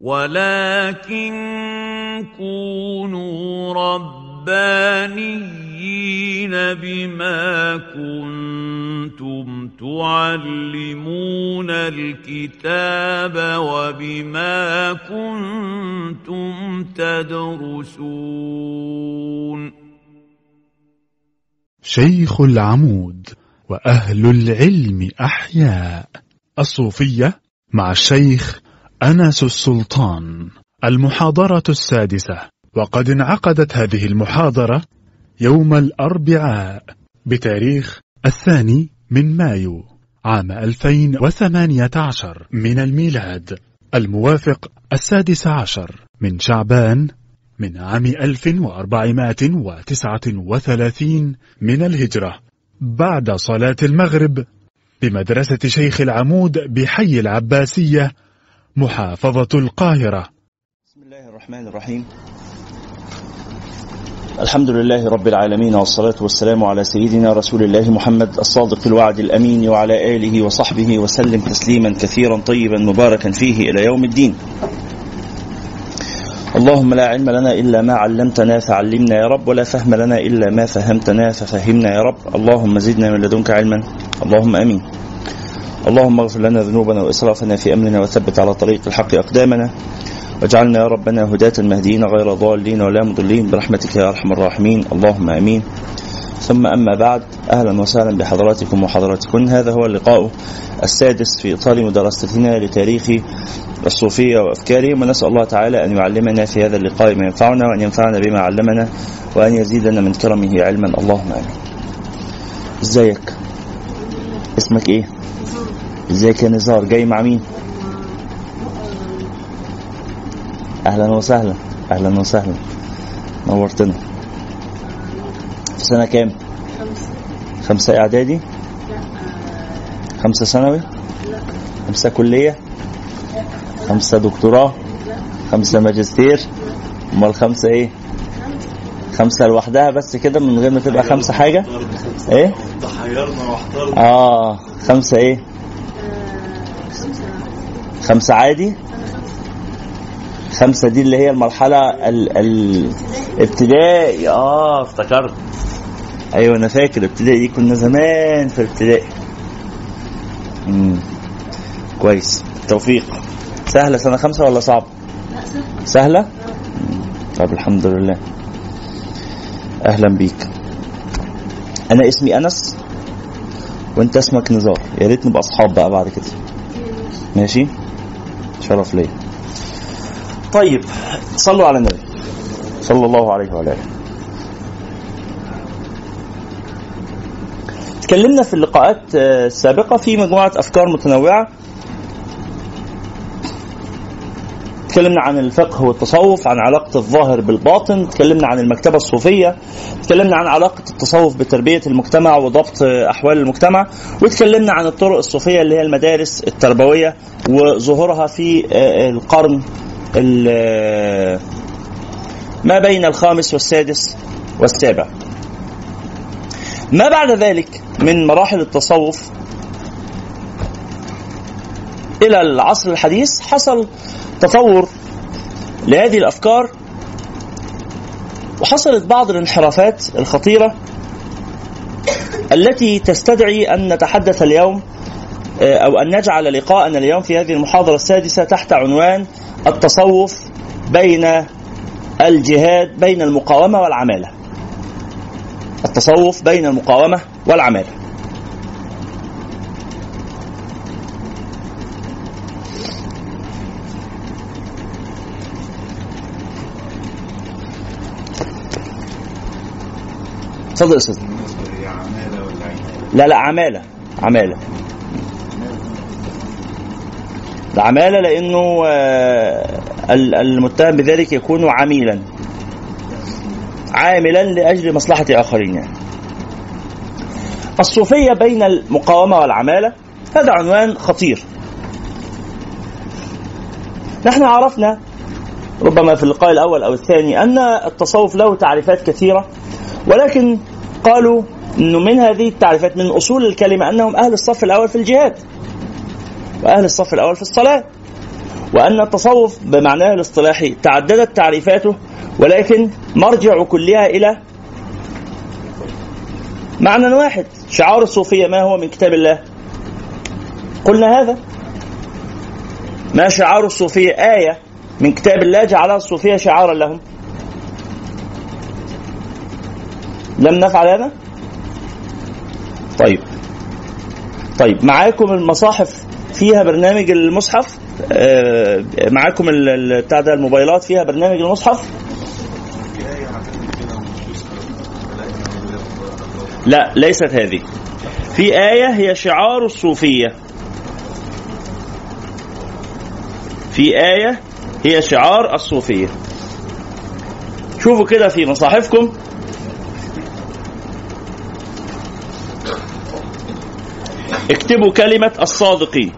ولكن كونوا ربانيين بما كنتم تعلمون الكتاب وبما كنتم تدرسون شيخ العمود وأهل العلم أحياء الصوفية مع الشيخ أنس السلطان المحاضرة السادسة. وقد انعقدت هذه المحاضرة يوم الأربعاء بتاريخ الثاني من مايو عام 2018 من الميلاد الموافق السادس عشر من شعبان من عام 1439 من الهجرة. بعد صلاة المغرب بمدرسة شيخ العمود بحي العباسية محافظة القاهرة. بسم الله الرحمن الرحيم. الحمد لله رب العالمين والصلاة والسلام على سيدنا رسول الله محمد الصادق الوعد الأمين وعلى آله وصحبه وسلم تسليما كثيرا طيبا مباركا فيه إلى يوم الدين. اللهم لا علم لنا إلا ما علمتنا فعلمنا يا رب ولا فهم لنا إلا ما فهمتنا ففهمنا يا رب. اللهم زدنا من لدنك علما. اللهم أمين. اللهم اغفر لنا ذنوبنا وإسرافنا في أمرنا وثبت على طريق الحق أقدامنا. واجعلنا يا ربنا هداة مهديين غير ضالين ولا مضلين. برحمتك يا أرحم الراحمين. اللهم آمين. ثم أما بعد أهلا وسهلا بحضراتكم وحضراتكن هذا هو اللقاء السادس في إطار مدرستنا لتاريخ الصوفية وأفكارهم. ونسأل الله تعالى أن يعلمنا في هذا اللقاء ما ينفعنا وأن ينفعنا بما علمنا وأن يزيدنا من كرمه علما. اللهم آمين. إزيك؟ اسمك إيه؟ إزيك يا نزار؟ جاي مع مين؟ أهلا وسهلا. أهلا وسهلا. نورتنا. في سنة كام؟ خمسة. إعدادي؟ خمسة ثانوي؟ خمسة كلية؟ خمسة دكتوراه؟ خمسة ماجستير؟ أمال خمسة إيه؟ خمسة لوحدها بس كده من غير ما تبقى خمسة حاجة؟ إيه؟ تحيرنا واحترنا. آه. خمسة إيه؟ خمسة عادي؟ خمسة دي اللي هي المرحلة ال- ال- الابتدائي آه افتكرت. أيوه أنا فاكر ابتدائي دي. كنا زمان في الابتدائي امم كويس. توفيق. سهلة سنة خمسة ولا صعب؟ سهلة؟ طب الحمد لله. أهلا بيك. أنا اسمي أنس وأنت اسمك نزار. يا ريت نبقى اصحاب بقى بعد كده. ماشي؟ شرف ليا طيب صلوا على النبي. صلى الله عليه وعلى آله. تكلمنا في اللقاءات آه، السابقة في مجموعة أفكار متنوعة. تكلمنا عن الفقه والتصوف عن علاقة الظاهر بالباطن تكلمنا عن المكتبة الصوفية تكلمنا عن علاقة التصوف بتربية المجتمع وضبط أحوال المجتمع وتكلمنا عن الطرق الصوفية اللي هي المدارس التربوية وظهورها في آه، القرن ال- ما بين الخامس والسادس والسابع. ما بعد ذلك من مراحل التصوف إلى العصر الحديث حصل تطور لهذه الأفكار وحصلت بعض الانحرافات الخطيرة التي تستدعي أن نتحدث اليوم آه، أو أن نجعل لقاءنا اليوم في هذه المحاضرة السادسة تحت عنوان التصوف بين الجهاد بين المقاومة والعمالة. التصوف بين المقاومة والعمالة. يا أستاذ. لا لا عمالة عمالة. العماله لأنه آه، ال- المتهم بذلك يكون عميلا. عاملا لأجل مصلحة آخرين يعني. الصوفيه بين المقاومة والعمالة هذا عنوان خطير. نحن عرفنا ربما في اللقاء الأول أو الثاني أن التصوف له تعريفات كثيرة. ولكن قالوا إنه من هذه التعريفات من أصول الكلمة أنهم أهل الصف الأول في الجهاد وأهل الصف الأول في الصلاة وأن التصوف بمعناه الاصطلاحي تعددت تعريفاته ولكن مرجع كلها إلى معنى واحد شعار الصوفية ما هو من كتاب الله؟ قلنا هذا. ما شعار الصوفية آية من كتاب الله جعلها الصوفية شعارا لهم؟ لم نفعل هذا؟ طيب. طيب معاكم المصاحف فيها برنامج المصحف؟ آه معاكم بتاع ده الموبايلات فيها برنامج المصحف؟ لا ليست هذه. في آية هي شعار الصوفية. في آية هي شعار الصوفية. شوفوا كده في مصاحفكم. اكتبوا كلمة الصادقين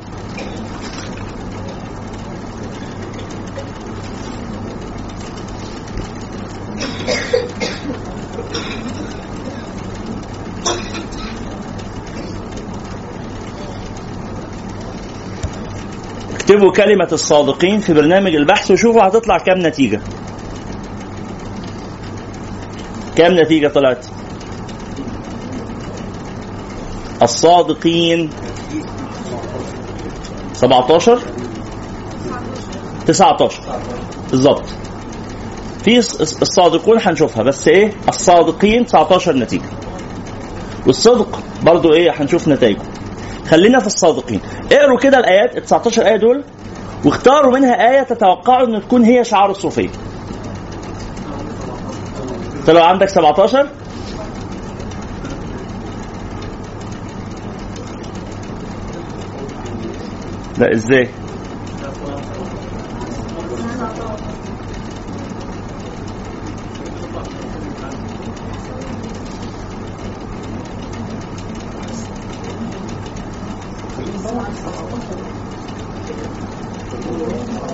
اكتبوا كلمة الصادقين في برنامج البحث وشوفوا هتطلع كام نتيجة. كام نتيجة طلعت؟ الصادقين. 17 19 بالظبط في الص- الصادقون هنشوفها بس إيه؟ الصادقين 19 نتيجة. والصدق برضو إيه؟ هنشوف نتائجه خلينا في الصادقين. اقروا كده الآيات ال 19 آية دول واختاروا منها آية تتوقعوا ان تكون هي شعار الصوفية. طلع عندك 17 لا إزاي؟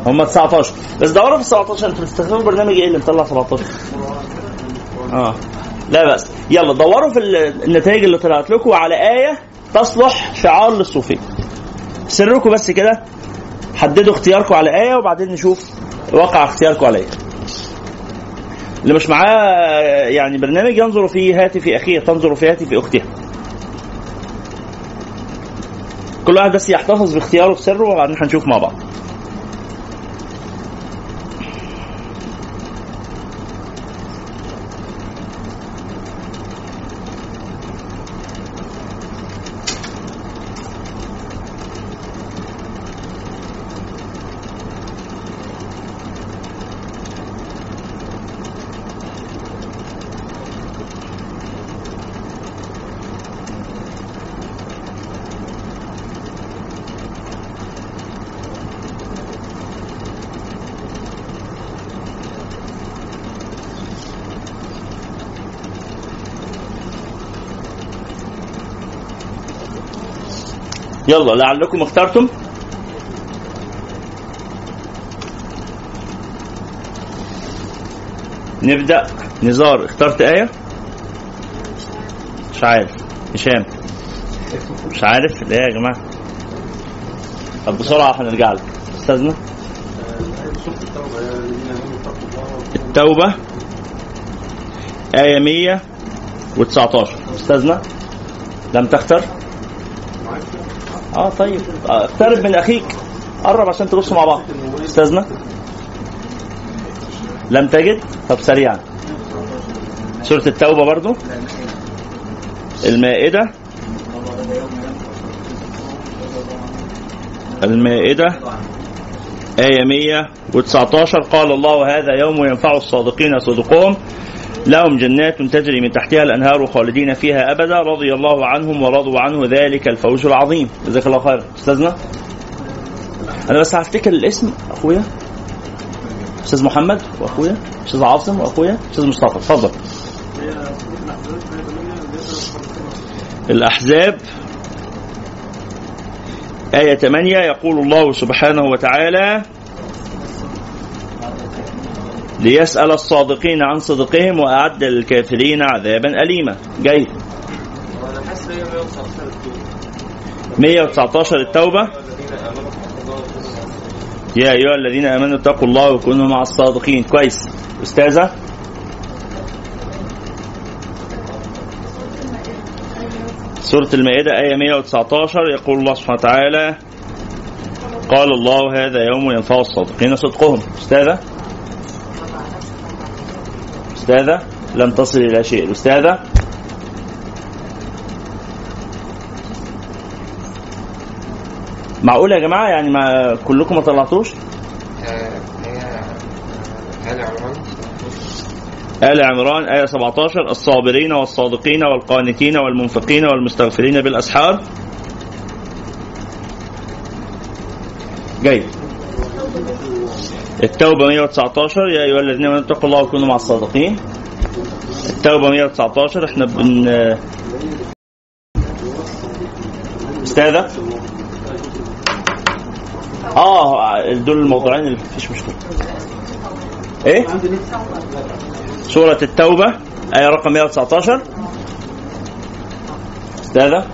هم 19 بس دوروا في 17 أنتوا بتستخدموا برنامج إيه اللي مطلع 17 آه. لا بأس يلا دوروا في ال- النتائج اللي طلعت لكم على آية تصلح شعار للصوفية. سركم بس كده. حددوا اختياركم على آية وبعدين نشوف واقع اختياركم على آية. اللي مش معاه يعني برنامج ينظر في هاتف أخيه تنظر في هاتف أختها كل واحد بس يحتفظ باختياره بسره وبعدين هنشوف مع بعض. يلا لعلكم اخترتم. نبدأ. نزار اخترت آية؟ مش عارف. هشام. مش عارف. ليه يا جماعة. طب بسرعة هنرجع لك. أستاذنا. التوبة. آية 119 أستاذنا. لم تختر. آه طيب. آه، اقترب من أخيك. قرب عشان تبصوا مع بعض. أستاذنا. لم تجد؟ طب سريعا. سورة التوبة برضو. المائدة. المائدة. آية 119 قال الله هذا يوم ينفع الصادقين صدقهم. لهم جنات تجري من تحتها الأنهار خالدين فيها أبدا رضي الله عنهم ورضوا عنه ذلك الفوز العظيم. جزاك الله خير. أستاذنا؟ أنا بس هفتكر الاسم. أخويا؟ أستاذ محمد؟ وأخويا؟ أستاذ عاصم؟ وأخويا؟ أستاذ مصطفى. اتفضل الأحزاب. آية 8 يقول الله سبحانه وتعالى ليسأل الصادقين عن صدقهم وأعد للكافرين عذابا أليما. جاي 119 التوبة. يا أيها الذين آمنوا اتقوا الله وكونوا مع الصادقين. كويس. أستاذة. سورة المائدة آية 119 يقول الله سبحانه وتعالى قال الله هذا يوم ينفع الصادقين صدقهم. أستاذة. أستاذة لم تصل إلى شيء. الأستاذة؟ معقول يا جماعة؟ يعني ما كلكم ما طلعتوش؟ هي آل عمران آل عمران آية 17 الصابرين والصادقين والقانتين والمنفقين والمستغفرين بالأسحار. جيد. التوبة 119 يا أيها الذين آمنوا اتقوا الله وكونوا مع الصادقين. التوبة 119 إحنا بن أستاذة؟ آه دول الموضوعين اللي مفيش مشكلة. إيه؟ سورة التوبة آية رقم 119 أستاذة؟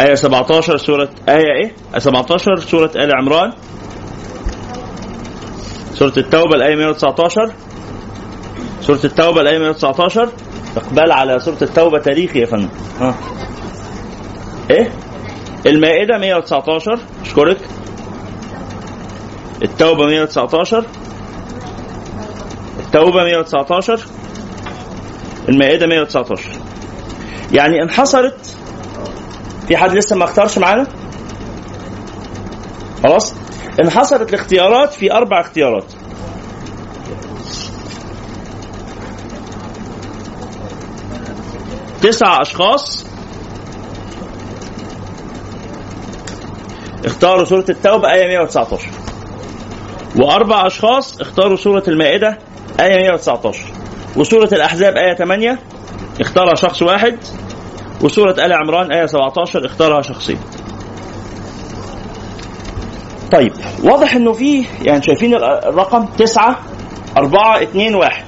آية 17 سورة آية إيه؟ آية 17 سورة آل عمران. سورة التوبة الآية 119 سورة التوبة الآية 119 إقبال على سورة التوبة تاريخي يا فندم. ها. إيه؟ المائدة 119 أشكرك التوبة 119 التوبة 119 المائدة 119 يعني انحصرت في حد لسه ما اختارش معانا؟ خلاص؟ انحصرت الاختيارات في أربع اختيارات. تسع أشخاص. اختاروا سورة التوبة آية 119 وأربع أشخاص اختاروا سورة المائدة آية 119 وسورة الأحزاب آية 8 اختارها شخص واحد. وسورة آل عمران آية 17 اختارها شخصين طيب واضح إنه في يعني شايفين الرقم 9 4 2 1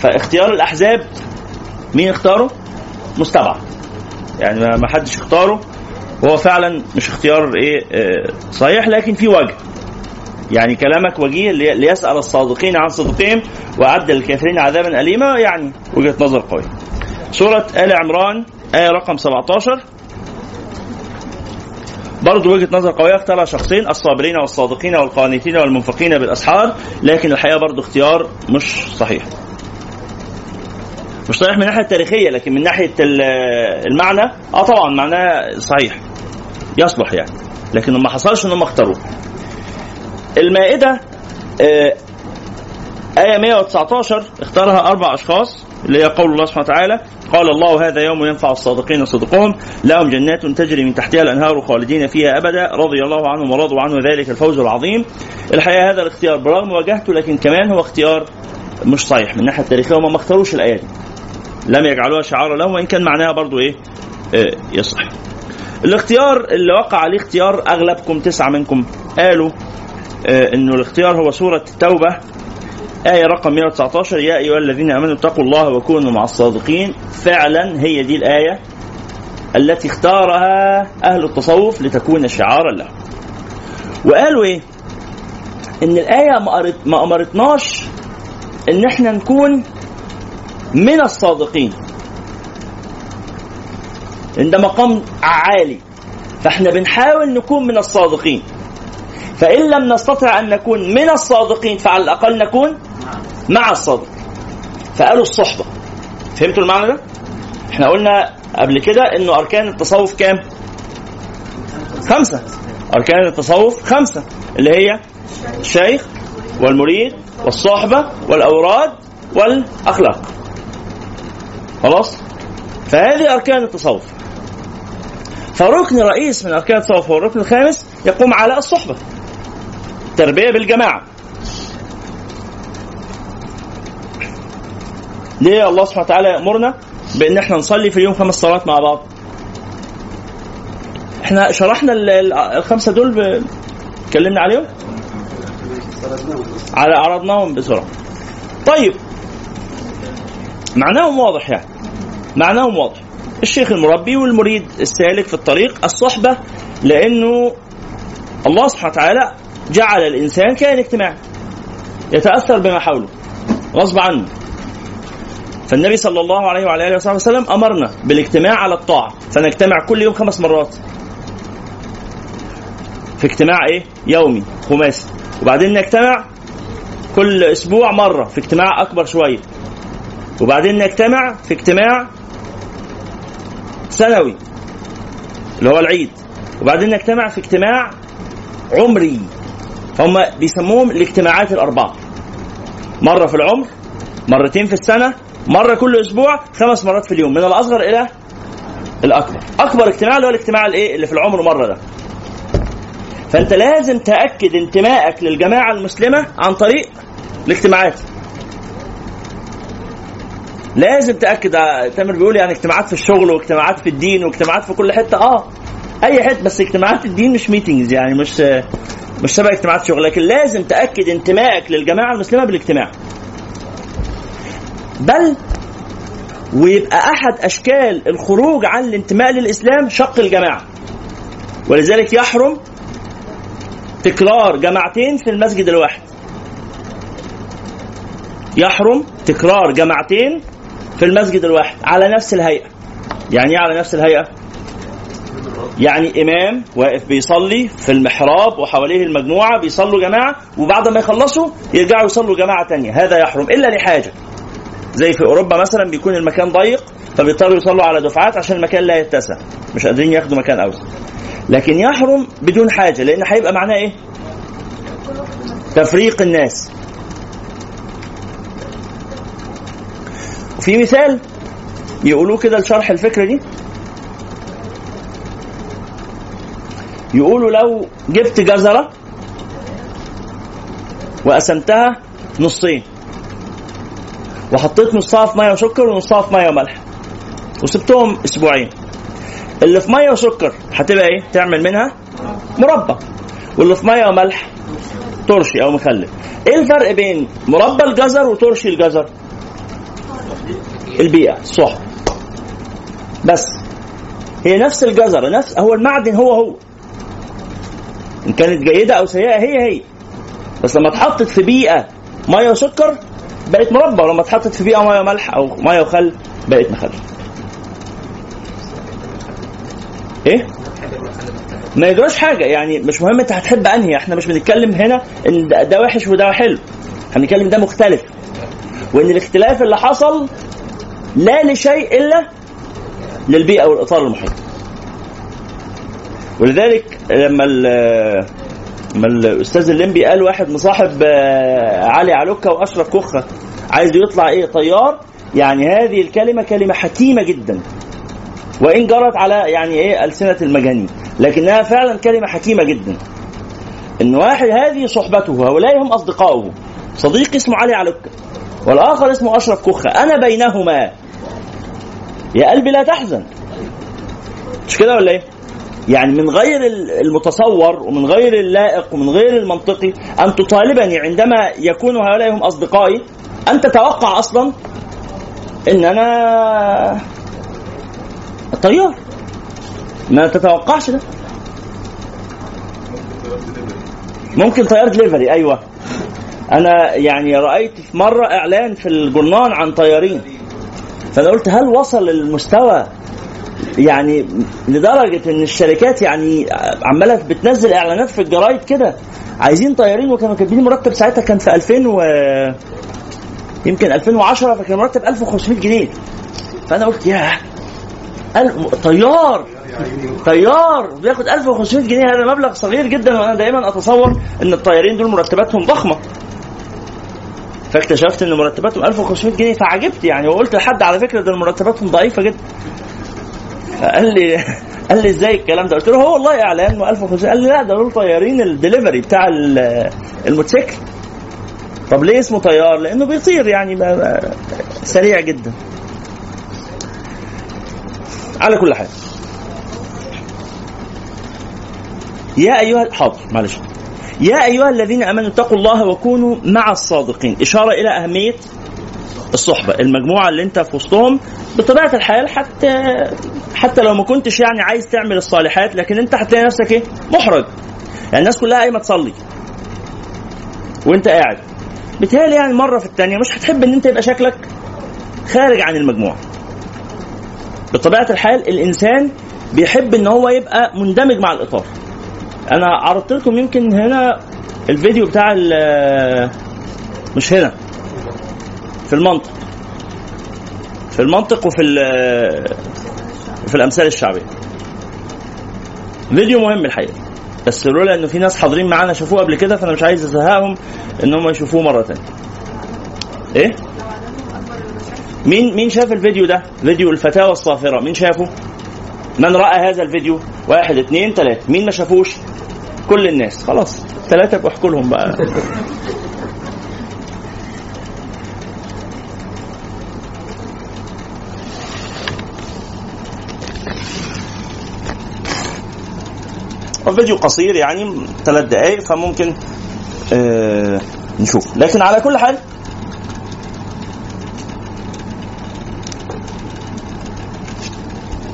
فاختيار الأحزاب مين اختاره؟ مستبعد. يعني ما حدش اختاره. وهو فعلا مش اختيار إيه آه صحيح لكن في وجه. يعني كلامك وجيه لي- ليسأل الصادقين عن صدقهم وأعد للكافرين عذابا أليما. يعني وجهة نظر قوية. سورة آل عمران آية رقم 17 برضه وجهة نظر قوية اختارها شخصين الصابرين والصادقين والقانتين والمنفقين بالأسحار لكن الحقيقة برضه اختيار مش صحيح. مش صحيح من الناحية التاريخية لكن من ناحية ال- المعنى آه طبعا معناه صحيح. يصلح يعني. لكن ما حصلش انهم اختاروه. المائدة آه، آية 119 اختارها أربع أشخاص اللي هي قول الله سبحانه وتعالى قال الله هذا يوم ينفع الصادقين صدقهم لهم جنات تجري من تحتها الأنهار خالدين فيها أبدا رضي الله عنهم ورضوا عنه ذلك الفوز العظيم. الحقيقة هذا الاختيار برغم واجهته لكن كمان هو اختيار مش صحيح من الناحية التاريخية وما ما اختاروش الآية دي. لم يجعلوها شعارا لهم وإن كان معناها برضو إيه؟ آه، يصح. الاختيار اللي وقع عليه اختيار أغلبكم تسعة منكم قالوا آه، إنه الاختيار هو سورة التوبة. آية رقم 119 يا أيها الذين آمنوا اتقوا الله وكونوا مع الصادقين. فعلا هي دي الآية التي اختارها أهل التصوف لتكون شعارا له وقالوا إيه؟ إن الآية ما أمرتناش إن إحنا نكون من الصادقين. إن ده مقام عالي فإحنا بنحاول نكون من الصادقين. فإن لم نستطع أن نكون من الصادقين فعلى الأقل نكون مع الصادق فقالوا الصحبة فهمتوا المعنى ده؟ إحنا قلنا قبل كده إنه أركان التصوف كام؟ خمسة أركان التصوف خمسة اللي هي الشيخ والمريد والصحبة والأوراد والأخلاق خلاص؟ فهذه أركان التصوف فركن رئيس من أركان التصوف هو الركن الخامس يقوم على الصحبة تربية بالجماعة. ليه الله سبحانه وتعالى يأمرنا بأن إحنا نصلي في اليوم خمس صلوات مع بعض؟ إحنا شرحنا ال- ال- الخمسة دول. اتكلمنا عليهم؟ على عرضناهم بسرعة. طيب. معناهم واضح يعني. معناهم واضح. الشيخ المربي والمريد السالك في الطريق الصحبة لأنه الله سبحانه وتعالى جعل الإنسان كائن اجتماعي يتأثر بما حوله غصب عنه. فالنبي صلى الله عليه وعلى آله وصحبه وسلم أمرنا بالاجتماع على الطاعة. فنجتمع كل يوم خمس مرات. في اجتماع إيه؟ يومي خماسي. وبعدين نجتمع كل أسبوع مرة في اجتماع أكبر شوية. وبعدين نجتمع في اجتماع سنوي اللي هو العيد. وبعدين نجتمع في اجتماع عمري. هم بيسموهم الاجتماعات الاربعه مرة في العمر مرتين في السنة مرة كل أسبوع خمس مرات في اليوم من الأصغر إلى الأكبر. أكبر اجتماع اللي هو الاجتماع الإيه؟ اللي في العمر مرة ده. فأنت لازم تأكد انتمائك للجماعة المسلمة عن طريق الاجتماعات. لازم تأكد تامر بيقول يعني اجتماعات في الشغل واجتماعات في الدين واجتماعات في كل حتة. آه أي حتة بس اجتماعات الدين مش ميتنجز يعني مش مش شبه اجتماعات الشغل لكن لازم تأكد انتمائك للجماعة المسلمة بالاجتماع. بل ويبقى أحد أشكال الخروج عن الانتماء للإسلام شق الجماعة. ولذلك يحرم تكرار جماعتين في المسجد الواحد. يحرم تكرار جماعتين في المسجد الواحد على نفس الهيئة. يعني إيه على نفس الهيئة؟ يعني إمام واقف بيصلي في المحراب وحواليه المجموعة بيصلوا جماعة وبعد ما يخلصوا يرجعوا يصلوا جماعة تانية. هذا يحرم إلا لحاجة. زي في أوروبا مثلا بيكون المكان ضيق فبيضطروا يصلوا على دفعات عشان المكان لا يتسع. مش قادرين ياخدوا مكان أوسع. لكن يحرم بدون حاجة لأن هيبقى معناه إيه؟ تفريق الناس. وفي مثال يقولوه كده لشرح الفكرة دي. يقولوا لو جبت جزرة وقسمتها نصين. وحطيت نصها في مية وسكر ونصها في مية وملح وسبتهم أسبوعين. اللي في مية وسكر هتبقى إيه؟ تعمل منها مربى. واللي في مية وملح ترشي أو مخلل. إيه الفرق بين مربى الجزر وترشي الجزر؟ البيئة الصحبه بس. هي نفس الجزر نفس هو المعدن هو هو. إن كانت جيدة أو سيئة هي هي. بس لما اتحطت في بيئة مية وسكر بقت مربى. ولما اتحطت في بيئة مية وملح أو مية وخل بقت مخلل إيه؟ ما يجراش حاجة. يعني مش مهم أنت هتحب أنهي. إحنا مش بنتكلم هنا إن ده وحش وده حلو. إحنا بنتكلم ده مختلف. وإن الاختلاف اللي حصل لا لشيء إلا للبيئة والإطار المحيط. ولذلك لما لما الأستاذ الليمبي قال واحد مصاحب آه، علي علوكة وأشرف كخه عايز يطلع إيه طيار؟ يعني هذه الكلمة كلمة حكيمة جدا. وإن جرت على يعني إيه ألسنة المجانين. لكنها فعلا كلمة حكيمة جدا. إن واحد هذه صحبته هؤلاء هم اصدقائه صديق اسمه علي علوكة والآخر اسمه أشرف كخه أنا بينهما. يا قلبي لا تحزن. مش كده ولا إيه؟ يعني من غير المتصور ومن غير اللائق ومن غير المنطقي أن تطالبني عندما يكون هؤلاء هم أصدقائي أن تتوقع أصلا إن أنا طيار ما تتوقعش ده. ممكن طيار دليفري أيوه. أنا يعني رأيت في مرة إعلان في الجرنان عن طيارين فأنا قلت هل وصل المستوى يعني لدرجة إن الشركات يعني عمالة بتنزل إعلانات في الجرايد كده. عايزين طيارين وكانوا كاتبين مرتب ساعتها كان في 2000 و يمكن 2010 فكان مرتب 1500 جنيه. فأنا قلت ال- طيار طيار بياخد 1500 جنيه هذا مبلغ صغير جدا وأنا دايما أتصور إن الطيارين دول مرتباتهم ضخمة. فاكتشفت إن مرتباتهم 1500 جنيه فعجبت يعني وقلت لحد على فكرة ده مرتباتهم ضعيفة جدا. فقال لي قال لي إزاي الكلام ده؟ قلت له هو والله اعلان 1500 قال لي لا ده دول طيارين الدليفري بتاع ال- الموتوسيكل. طب ليه اسمه طيار؟ لأنه بيطير يعني بقى- بقى سريع جدا. على كل حال. يا أيها حاضر معلش. يا أيها الذين آمنوا اتقوا الله وكونوا مع الصادقين. إشارة إلى أهمية الصحبة. المجموعة اللي انت في وسطهم بطبيعة الحال حتى حتى لو ما كنتش يعني عايز تعمل الصالحات لكن انت هتلاقي نفسك إيه؟ محرج. يعني الناس كلها قايمة تصلي. وانت قاعد. بالتالي يعني مرة في الثانية مش هتحب ان انت يبقى شكلك خارج عن المجموعة. بطبيعة الحال الإنسان بيحب ان هو يبقى مندمج مع الاطار أنا عرضت لكم يمكن هنا الفيديو بتاع مش هنا. في المنطق. في المنطق وفي وفي الأمثال الشعبية. فيديو مهم الحقيقة. بس لولا إنه في ناس حاضرين معانا شافوه قبل كده فأنا مش عايز أزهقهم إن هم يشوفوه مرة ثانية إيه؟ مين مين شاف الفيديو ده؟ فيديو الفتاوى الصافرة. مين شافه؟ من رأى هذا الفيديو؟ واحد اثنين ثلاثة. مين ما شافوش؟ كل الناس. خلاص. ثلاثة احكوا لهم بقى. الفيديو قصير يعني ثلاث دقائق فممكن آه نشوف. لكن على كل حال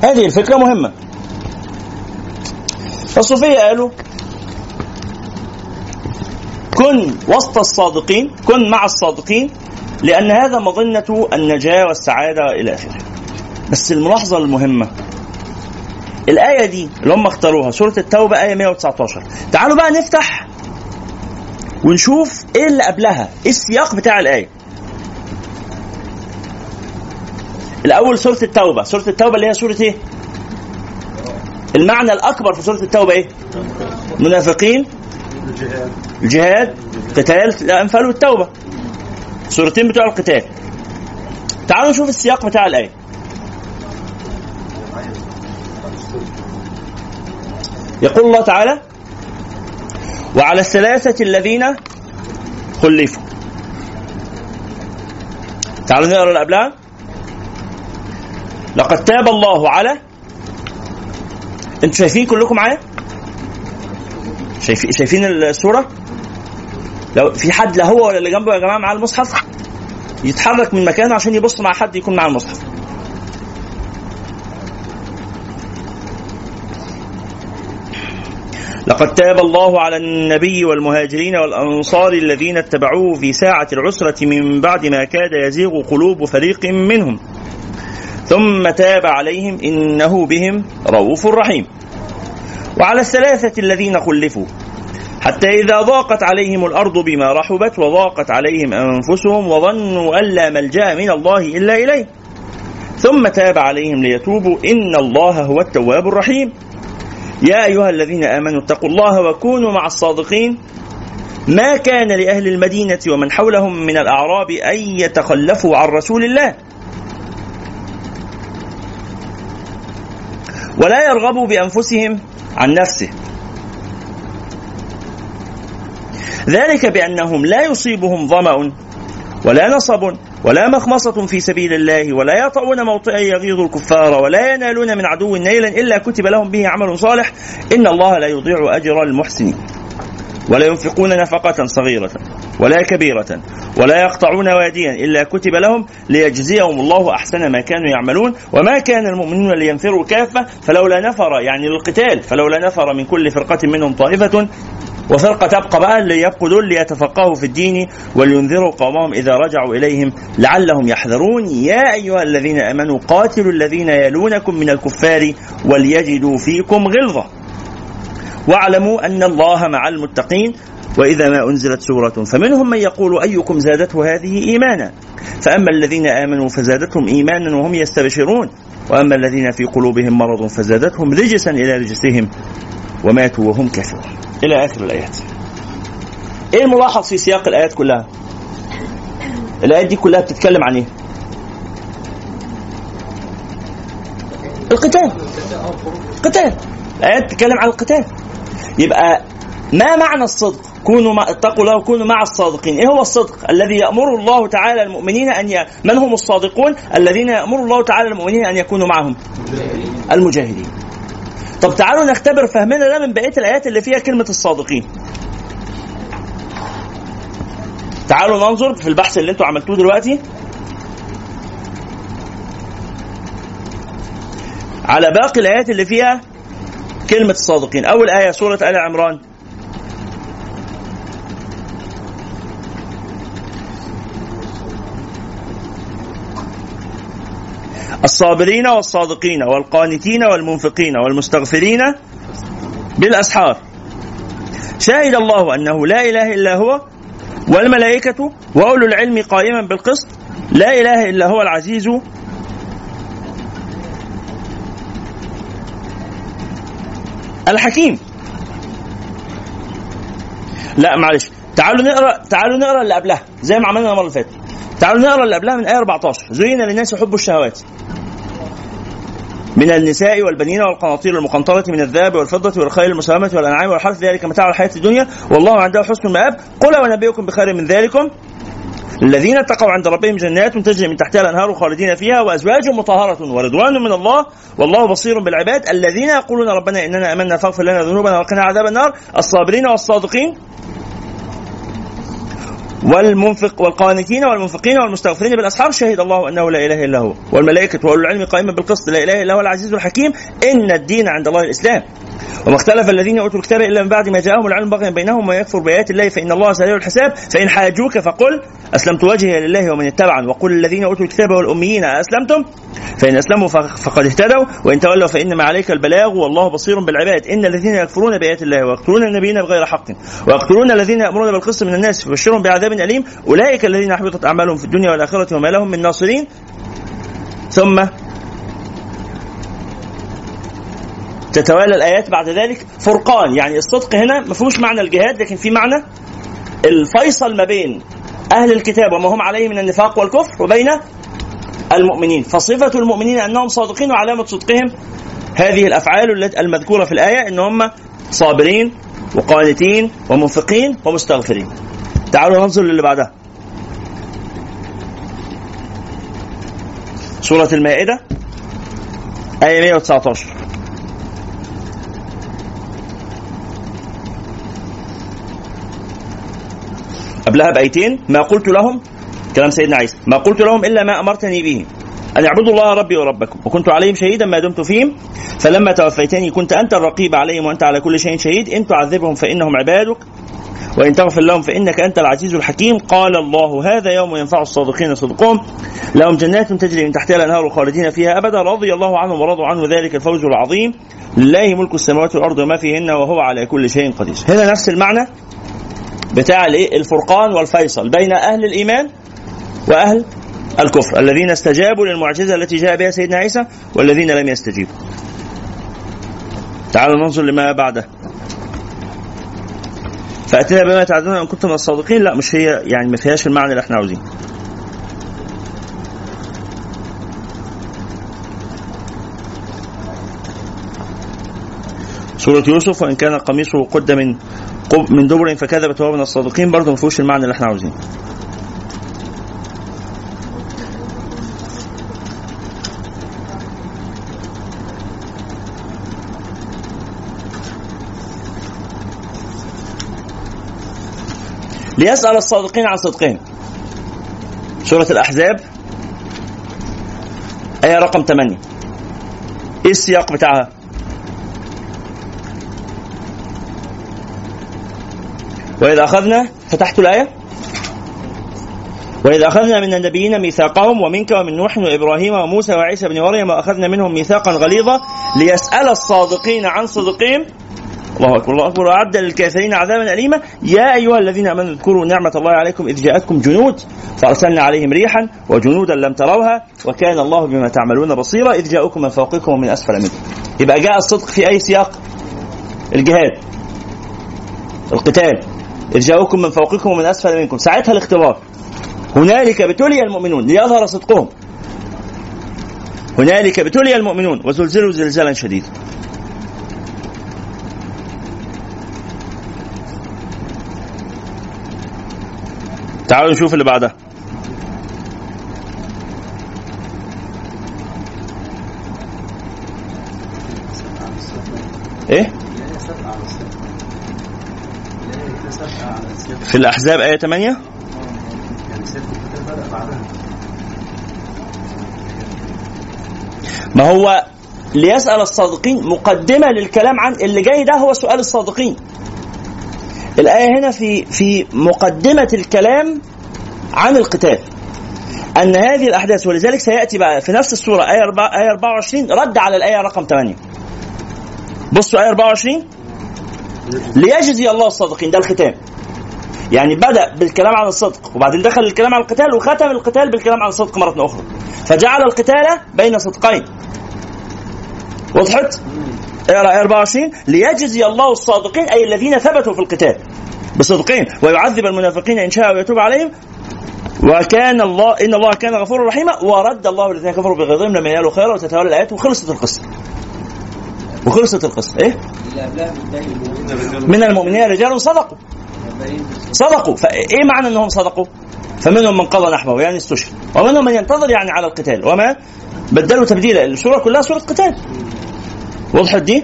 هذه الفكرة مهمة. فالصوفية قالوا كن وسط الصادقين كن مع الصادقين لأن هذا مظنة النجاة والسعادة إلى آخره. بس الملاحظة المهمة الآية دي اللي هم اختاروها سورة التوبة آية 119 تعالوا بقى نفتح ونشوف إيه اللي قبلها إيه السياق بتاع الآية. الأول سورة التوبة سورة التوبة اللي هي سورة إيه؟ المعنى الأكبر في سورة التوبة إيه؟ منافقين الجهاد قتال الأنفال والتوبة سورتين بتوع القتال. تعالوا نشوف السياق بتاع الآية. يقول الله تعالى وعلى الثلاثة الذين خلفوا تعالوا نقرأ اللي قبلها لقد تاب الله على أنتوا شايفين كلكم معايا؟ شايفين شايفين الصورة؟ لو في حد لا هو ولا اللي جنبه يا جماعة معاه المصحف يتحرك من مكانه عشان يبص مع حد يكون معاه المصحف لقد تاب الله على النبي والمهاجرين والأنصار الذين اتبعوه في ساعة العسرة من بعد ما كاد يزيغ قلوب فريق منهم. ثم تاب عليهم إنه بهم رؤوف رحيم. وعلى الثلاثة الذين خلفوا حتى إذا ضاقت عليهم الأرض بما رحبت وضاقت عليهم أنفسهم وظنوا أن لا ملجأ من الله إلا إليه. ثم تاب عليهم ليتوبوا إن الله هو التواب الرحيم. يا أيها الذين آمنوا اتقوا الله وكونوا مع الصادقين. ما كان لأهل المدينة ومن حولهم من الأعراب أن يتخلفوا عن رسول الله. ولا يرغبوا بأنفسهم عن نفسه. ذلك بأنهم لا يصيبهم ظمأ ولا نصب ولا مخمصة في سبيل الله ولا يطؤون موطئا يغيظ الكفار ولا ينالون من عدو نيلا إلا كتب لهم به عمل صالح. إن الله لا يضيع أجر المحسنين. ولا ينفقون نفقة صغيرة ولا كبيرة ولا يقطعون واديا إلا كتب لهم ليجزيهم الله أحسن ما كانوا يعملون. وما كان المؤمنون لينفروا كافة فلولا نفر يعني للقتال فلولا نفر من كل فرقة منهم طائفة. وفرقة تبقى بقى اللي يبقوا دول ليتفقهوا في الدين ولينذروا قومهم إذا رجعوا إليهم لعلهم يحذرون. يا أيها الذين آمنوا قاتلوا الذين يلونكم من الكفار وليجدوا فيكم غلظة. واعلموا أن الله مع المتقين. وإذا ما أنزلت سورة فمنهم من يقول أيكم زادته هذه إيمانا. فأما الذين آمنوا فزادتهم إيمانا وهم يستبشرون. وأما الذين في قلوبهم مرض فزادتهم رجسا إلى رجسهم وماتوا وهم كافرون. إلى آخر الآيات إيه الملاحظ في سياق الآيات كلها الآيات دي كلها بتتكلم عن إيه القتال قتال الآيات بتتكلم عن القتال يبقى ما معنى الصدق؟ كونوا مع اتقوا الله وكونوا مع الصادقين، إيه هو الصدق؟ الذي يأمر الله تعالى المؤمنين أن ي... من هم الصادقون؟ الذين يأمر الله تعالى المؤمنين أن يكونوا معهم المجاهدين. طب تعالوا نختبر فهمنا ده من بقية الآيات اللي فيها كلمة الصادقين. تعالوا ننظر في البحث اللي أنتوا عملتوه دلوقتي. على باقي الآيات اللي فيها كلمة الصادقين، أول آية سورة آل عمران. الصابرين والصادقين والقانتين والمنفقين والمستغفرين بالأسحار. شهد الله أنه لا إله إلا هو والملائكة وأولو العلم قائما بالقسط. لا إله إلا هو العزيز. الحكيم. لا معلش. تعالوا نقرأ تعالوا نقرأ اللي قبلها زي ما عملنا المرة اللي فاتت. تعالوا نقرأ اللي قبلها من آية 14 زين للناس حب الشهوات. من النساء والبنين والقناطير المقنطرة من الذهب والفضة والخيل المسلمة والأنعام والحرث ذلك متاع الحياة الدنيا. والله عنده حسن المآب قل ونبئكم بخير من ذلكم. الذين اتقوا عند ربهم جنات تجري من تحتها الأنهار خالدين فيها وأزواج مطهرة ورضوان من الله. والله بصير بالعباد الذين يقولون ربنا إننا آمنا فاغفر لنا ذنوبنا وقنا عذاب النار. الصابرين والصادقين. والمنفق والقانتين والمنفقين والمستغفرين بالأسحار شهد الله أنه لا إله إلا هو. والملائكة واولو العلم قائما بالقسط لا إله إلا هو العزيز الحكيم. إن الدين عند الله الإسلام. وما اختلف الذين أوتوا الكتاب إلا من بعد ما جاءهم العلم بغيا بينهم ويكفر بآيات الله فإن الله سريع الحساب. فإن حاجوك فقل أسلمت وجهي لله ومن اتبعني. وقل الذين أوتوا الكتاب والأميين أسلمتم؟ فإن أسلموا فقد اهتدوا. وإن تولوا فانما عليك البلاغ والله بصير بالعباد. إن الذين يكفرون بآيات الله ويقتلون النبيين بغير حق. ويقتلون الذين يأمرون بالقسط من الناس فبشرهم بعذاب اليم أولئك الذين حبطت أعمالهم في الدنيا والآخرة وما لهم من ناصرين. ثم تتوالى الآيات بعد ذلك. فرقان يعني الصدق هنا ما فيهوش معنى الجهاد لكن في معنى الفيصل ما بين أهل الكتاب وما هم عليه من النفاق والكفر وبين المؤمنين. فصفة المؤمنين أنهم صادقين وعلامة صدقهم هذه الأفعال المذكورة في الآية إن هم صابرين وقانتين ومنفقين ومستغفرين. تعالوا ننظر للي بعدها. سورة المائدة آية 119 قبلها بآيتين ما قلت لهم كلام سيدنا عيسى ما قلت لهم إلا ما أمرتني به أن اعبدوا الله ربي وربكم وكنت عليهم شهيدا ما دمت فيهم فلما توفيتني كنت أنت الرقيب عليهم وأنت على كل شيء شهيد إن تعذبهم فإنهم عبادك. وإن تغفر لهم فإنك أنت العزيز الحكيم. قال الله هذا يوم ينفع الصادقين صدقهم. لهم جنات تجري من تحتها الأنهار خالدين فيها أبدا. رضي الله عنهم ورضوا عنه ذلك الفوز العظيم. لله ملك السماوات والأرض وما فيهن وهو على كل شيء قدير. هنا نفس المعنى بتاع الايه الفرقان والفيصل بين أهل الإيمان وأهل الكفر. الذين استجابوا للمعجزة التي جاء بها سيدنا عيسى والذين لم يستجيبوا. تعالوا ننظر لما بعده. فاتنا بما تعدون أن كنتم من الصادقين. لا مش هي يعني ما فيهاش المعنى اللي إحنا عاوزينه. سورة يوسف وإن كان قميصه قد من من دبر فكذبت وهو من الصادقين. برضه ما فيهوش المعنى اللي إحنا عاوزينه. ليسأل الصادقين عن صدقهم. سورة الأحزاب آية رقم 8 إيه السياق بتاعها؟ وإذا أخذنا فتحت الآية وإذا أخذنا من النبيين ميثاقهم ومنك ومن نوح وإبراهيم وموسى وعيسى بن مريم وأخذنا منهم ميثاقا غليظا ليسأل الصادقين عن صدقهم الله أكبر. الله أكبر. وأعد للكافرين عذابا اليما. يا أيها الذين آمنوا اذكروا نعمة الله عليكم إذ جاءتكم جنود فأرسلنا عليهم ريحا وجنودا لم تروها وكان الله بما تعملون بصيرا. إذ جاءوكم من فوقكم ومن أسفل منكم. يبقى جاء الصدق في أي سياق؟ الجهاد. القتال. إذ جاءوكم من فوقكم ومن أسفل منكم. ساعتها الاختبار. هنالك ابتلي المؤمنون. ليظهر صدقهم. هنالك ابتلي المؤمنون. وزلزلوا زلزالا شديدا. تعالوا نشوف اللي بعدها. إيه؟ في الأحزاب آية 8 ما هو ليسأل الصادقين مقدمة للكلام عن اللي جاي ده هو سؤال الصادقين. الآية هنا في في مقدمة الكلام عن القتال. أن هذه الأحداث ولذلك سيأتي بقى في نفس السورة آية 4 آية 24 رد على الآية رقم 8 بصوا آية 24 ليجزي الله الصادقين. ده الختام. يعني بدأ بالكلام عن الصدق وبعدين دخل الكلام عن القتال وختم القتال بالكلام عن الصدق مرة أخرى. فجعل القتال بين صدقين. وضحت؟ اقرا إيه 24 ليجزي الله الصادقين أي الذين ثبتوا في القتال بصدقهم ويعذب المنافقين إن شاء ويتوب عليهم. وكان الله إن الله كان غفورا رحيما ورد الله الذين كفروا بغيظهم لما ينالوا خيرا وتتولى الآيات وخلصت القصة. وخلصت القصة إيه؟ من المؤمنين رجال صدقوا. صدقوا. فإيه معنى إنهم صدقوا؟ فمنهم من قضى نحبه يعني استشهد. ومنهم من ينتظر يعني على القتال. وما؟ بدلوا تبديلا. السورة كلها سورة قتال. وضحت دي؟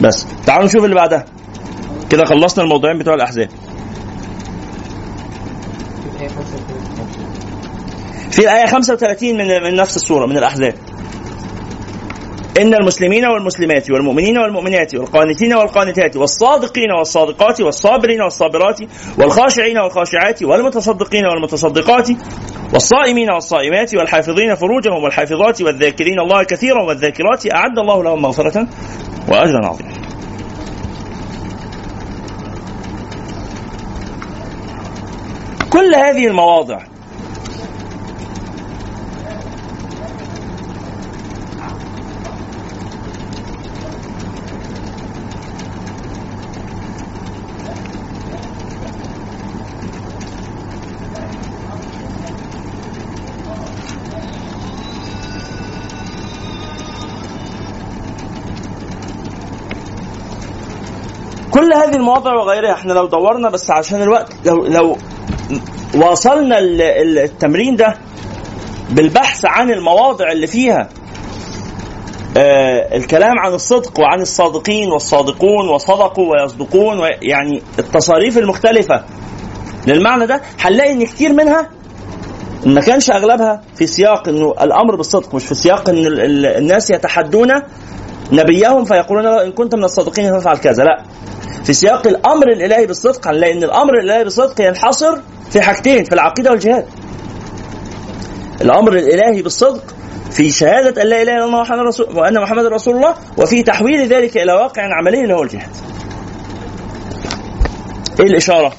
بس. تعالوا نشوف اللي بعدها. كده خلصنا الموضوعين بتوع الأحزاب. في الآية 35 من من نفس السورة من الأحزاب. إن المسلمين والمسلمات والمؤمنين والمؤمنات والقانتين والقانتات والصادقين والصادقات والصابرين والصابرات والخاشعين والخاشعات والمتصدقين والمتصدقات والصائمين والصائمات والحافظين فروجهم والحافظات والذاكرين الله كثيرا والذاكرات أعد الله لهم مغفرة وأجرا عظيما. كل هذه المواضع كل هذه المواضع وغيرها إحنا لو دورنا بس عشان الوقت لو لو واصلنا ال- ال- التمرين ده بالبحث عن المواضع اللي فيها آه الكلام عن الصدق وعن الصادقين والصادقون وصدقوا ويصدقون يعني التصاريف المختلفة للمعنى ده هنلاقي إن كتير منها ما كانش أغلبها في سياق إنه الأمر بالصدق مش في سياق إن ال- ال- الناس يتحدون نبيهم فيقولون إن كنت من الصادقين فافعل كذا لا. في سياق الأمر الإلهي بالصدق هنلاقي ان الأمر الإلهي بالصدق ينحصر في حاجتين في العقيدة والجهاد. الأمر الإلهي بالصدق في شهادة أن لا إله إلا الله وأن رسول وأن محمد رسول الله وفي تحويل ذلك إلى واقع عملي اللي هو الجهاد. إيه الإشارة؟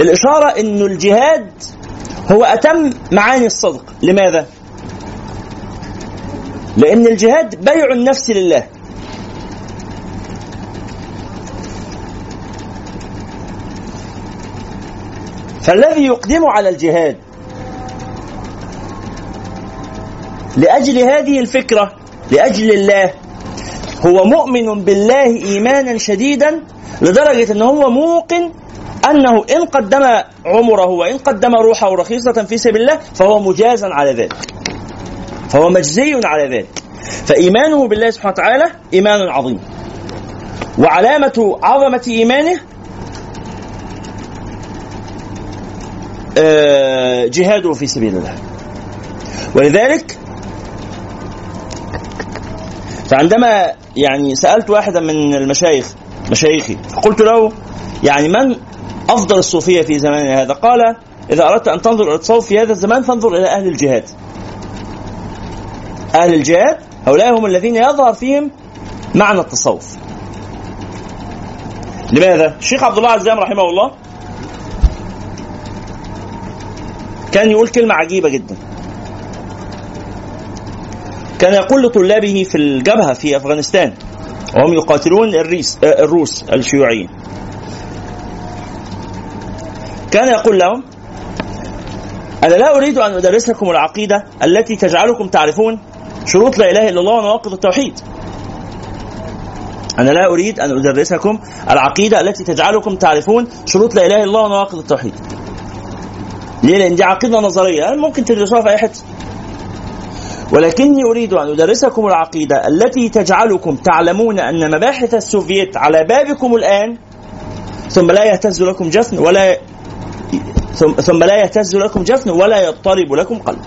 الإشارة انه الجهاد هو أتم معاني الصدق، لماذا؟ لأن الجهاد بيع النفس لله. فالذي يقدم على الجهاد لأجل هذه الفكرة لأجل الله هو مؤمن بالله إيمانا شديدا لدرجة ان هو موقن أنه إن قدم عمره وإن قدم روحه رخيصة في سبيل الله فهو مجازا على ذلك. فهو مجزي على ذلك. فإيمانه بالله سبحانه وتعالى إيمان عظيم. وعلامة عظمة إيمانه جهاده في سبيل الله. ولذلك فعندما يعني سألت واحدا من المشايخ مشايخي فقلت له يعني من أفضل الصوفية في زماننا هذا؟ قال إذا أردت أن تنظر إلى التصوف في هذا الزمان فانظر إلى أهل الجهاد. أهل الجهاد هؤلاء هم الذين يظهر فيهم معنى التصوف. لماذا؟ الشيخ عبد الله عزام رحمه الله كان يقول كلمة عجيبة جدا. كان يقول لطلابه في الجبهة في أفغانستان وهم يقاتلون الريس آه، الروس الشيوعيين. كان يقول لهم أنا لا أريد أن أدرس لكم العقيدة التي تجعلكم تعرفون شروط لا إله إلا الله ونواقض التوحيد. أنا لا أريد أن أدرسكم العقيدة التي تجعلكم تعرفون شروط لا إله إلا الله ونواقض التوحيد. ليه؟ لأن دي عقيدة نظرية ممكن تدرسوها في أي حتة ولكني أريد أن أدرسكم العقيدة التي تجعلكم تعلمون أن مباحث السوفييت على بابكم الآن ثم لا يهتز لكم جفن ولا ثم لا يهتز لكم جفن ولا يضطرب لكم قلب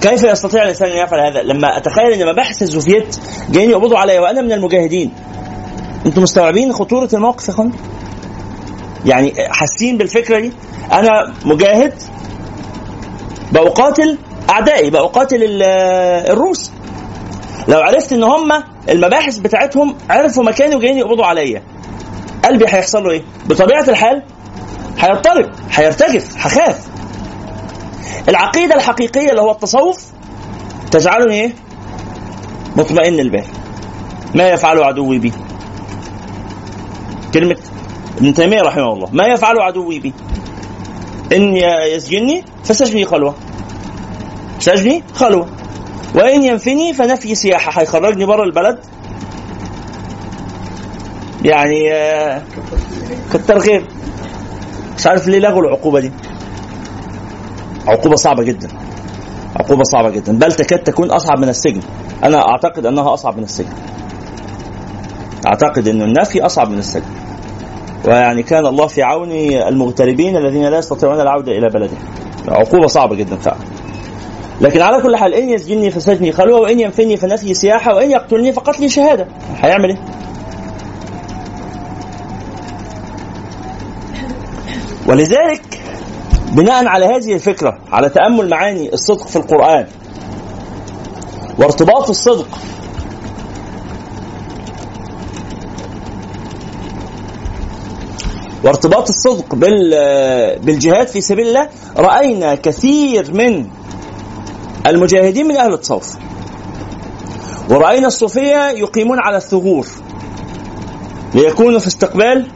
كيف يستطيع الإنسان أن يفعل هذا؟ لما أتخيل أن مباحث السوفييت جايين يقبضوا علي وأنا من المجاهدين. أنتم مستوعبين خطورة الموقف يا أخوان؟ يعني حاسين بالفكرة دي؟ أنا مجاهد بقاتل أعدائي بقاتل ال- الروس. لو عرفت إن هم المباحث بتاعتهم عرفوا مكاني وجايين يقبضوا عليا. قلبي هيحصل له إيه؟ بطبيعة الحال هيضطرب هيرتجف هخاف. العقيدة الحقيقية اللي هو التصوف تجعلني إيه؟ مطمئن البال ما يفعل عدوي بي. كلمة ابن تيمية رحمه الله. ما يفعل عدوي بي. إن يسجني فسجني خلوة. سجني خلوة. وإن ينفني فنفي سياحة. هيخرجني بره البلد. يعني آه، كتر خير مش عارف ليه لغوا العقوبة دي. عقوبة صعبة جدا. عقوبة صعبة جدا. بل تكاد تكون أصعب من السجن. أنا أعتقد أنها أصعب من السجن. أعتقد أن النفي أصعب من السجن. ويعني كان الله في عون المغتربين الذين لا يستطيعون العودة إلى بلدهم عقوبة صعبة جدا فعلا. لكن على كل حال إن يسجني فسجني خلوة وإن ينفني فنفي سياحة وإن يقتلني فقتلي شهادة. هيعمل إيه؟ ولذلك بناء على هذه الفكرة على تأمل معاني الصدق في القرآن وارتباط الصدق وارتباط الصدق بال- بالجهاد في سبيل الله رأينا كثير من المجاهدين من أهل التصوف. ورأينا الصوفية يقيمون على الثغور. ليكونوا في استقبال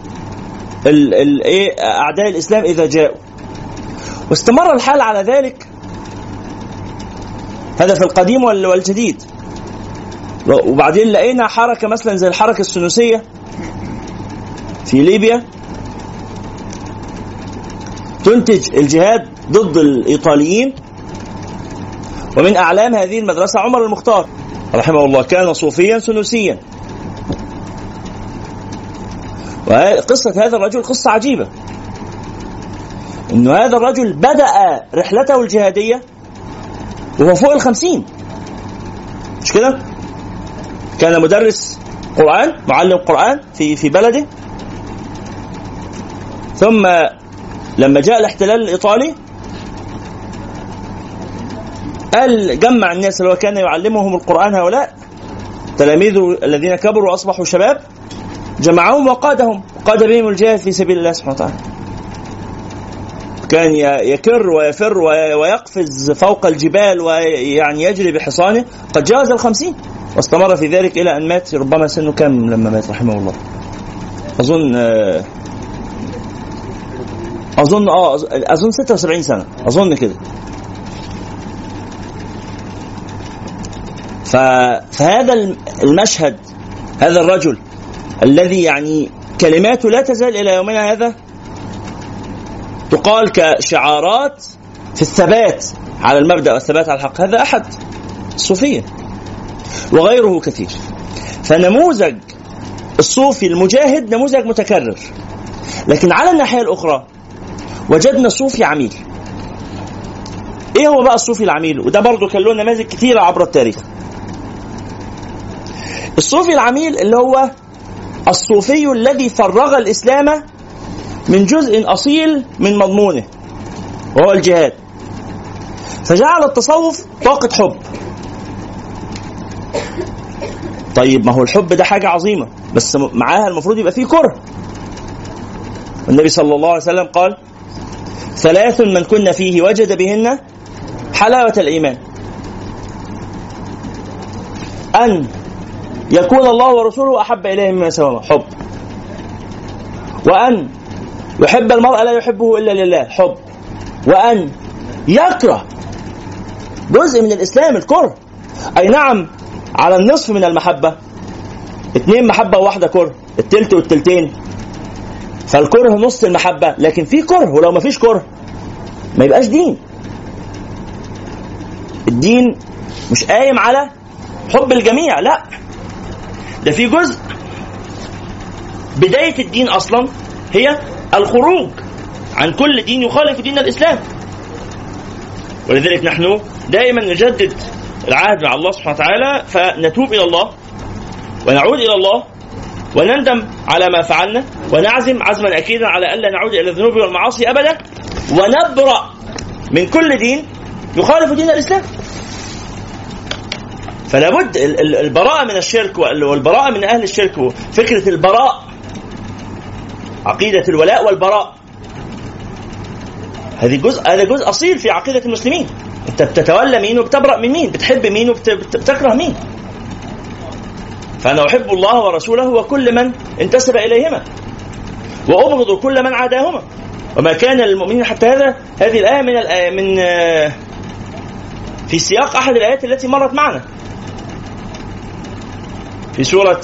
ال- ال- إيه أعداء الإسلام إذا جاءوا. واستمر الحال على ذلك هذا في القديم وال- والجديد. وبعدين لقينا حركة مثلا زي الحركة السنوسية في ليبيا. تنتج الجهاد ضد الإيطاليين. ومن أعلام هذه المدرسة عمر المختار رحمه الله كان صوفيا سنوسيا. وقصة هذا الرجل قصة عجيبة. إنه هذا الرجل بدأ رحلته الجهادية وهو فوق الخمسين. مش كده؟ كان مدرس قرآن معلم قرآن في في بلده. ثم لما جاء الاحتلال الإيطالي قال جمع الناس اللي هو كان يعلمهم القرآن هؤلاء تلاميذه الذين كبروا وأصبحوا شباب جمعهم وقادهم قاد بهم الجهاد في سبيل الله سبحانه وتعالى. كان يكر ويفر وي- ويقفز فوق الجبال ويعني يجري بحصانه. قد جاوز الخمسين واستمر في ذلك إلى أن مات ربما سنه كم لما مات رحمه الله. أظن آه أظ- أظن 76 سنة. أظن كده. فهذا الم- المشهد هذا الرجل الذي يعني كلماته لا تزال إلى يومنا هذا تقال كشعارات في الثبات على المبدأ والثبات على الحق. هذا أحد الصوفية وغيره كثير. فنموذج الصوفي المجاهد نموذج متكرر. لكن على الناحية الأخرى وجدنا صوفي عميل. إيه هو بقى الصوفي العميل؟ وده برضه كان له نماذج كثيره عبر التاريخ. الصوفي العميل اللي هو الصوفي الذي فرغ الإسلام من جزء أصيل من مضمونه وهو الجهاد. فجعل التصوف طاقة حب. طيب ما هو الحب ده حاجة عظيمة بس معاها المفروض يبقى فيه كره. النبي صلى الله عليه وسلم قال ثلاث من كن فيه وجد بهن حلاوة الإيمان. أن يكون الله ورسوله أحب إليه مما سواهما حب. وأن يحب المرء لا يحبه إلا لله حب. وأن يكره جزء من الإسلام الكره. أي نعم على النصف من المحبة. اتنين محبة وواحدة كره. التلت والتلتين. فالكره نص المحبة لكن في كره ولو ما فيش كره ما يبقاش دين. الدين مش قايم على حب الجميع لا. ده في جزء بداية الدين أصلا هي الخروج عن كل دين يخالف دين الإسلام. ولذلك نحن دائما نجدد العهد مع الله سبحانه وتعالى فنتوب إلى الله ونعود إلى الله ونندم على ما فعلنا ونعزم عزما أكيدا على الا نعود إلى الذنوب والمعاصي أبدا ونبرأ من كل دين يخالف دين الإسلام. فلا بد ال- ال- البراءة من الشرك وال- والبراءة من أهل الشرك وفكرة البراء عقيدة الولاء والبراء. هذه جزء هذا جزء أصيل في عقيدة المسلمين. أنت بتتولى مين وبتبرأ من مين؟ بتحب مين وبتكره مين؟ فأنا أحب الله ورسوله وكل من انتسب إليهما وأبغض كل من عاداهما. وما كان للمؤمنين حتى هذا هذه الآية من الآية من آه، في سياق أحد الآيات التي مرت معنا. في سورة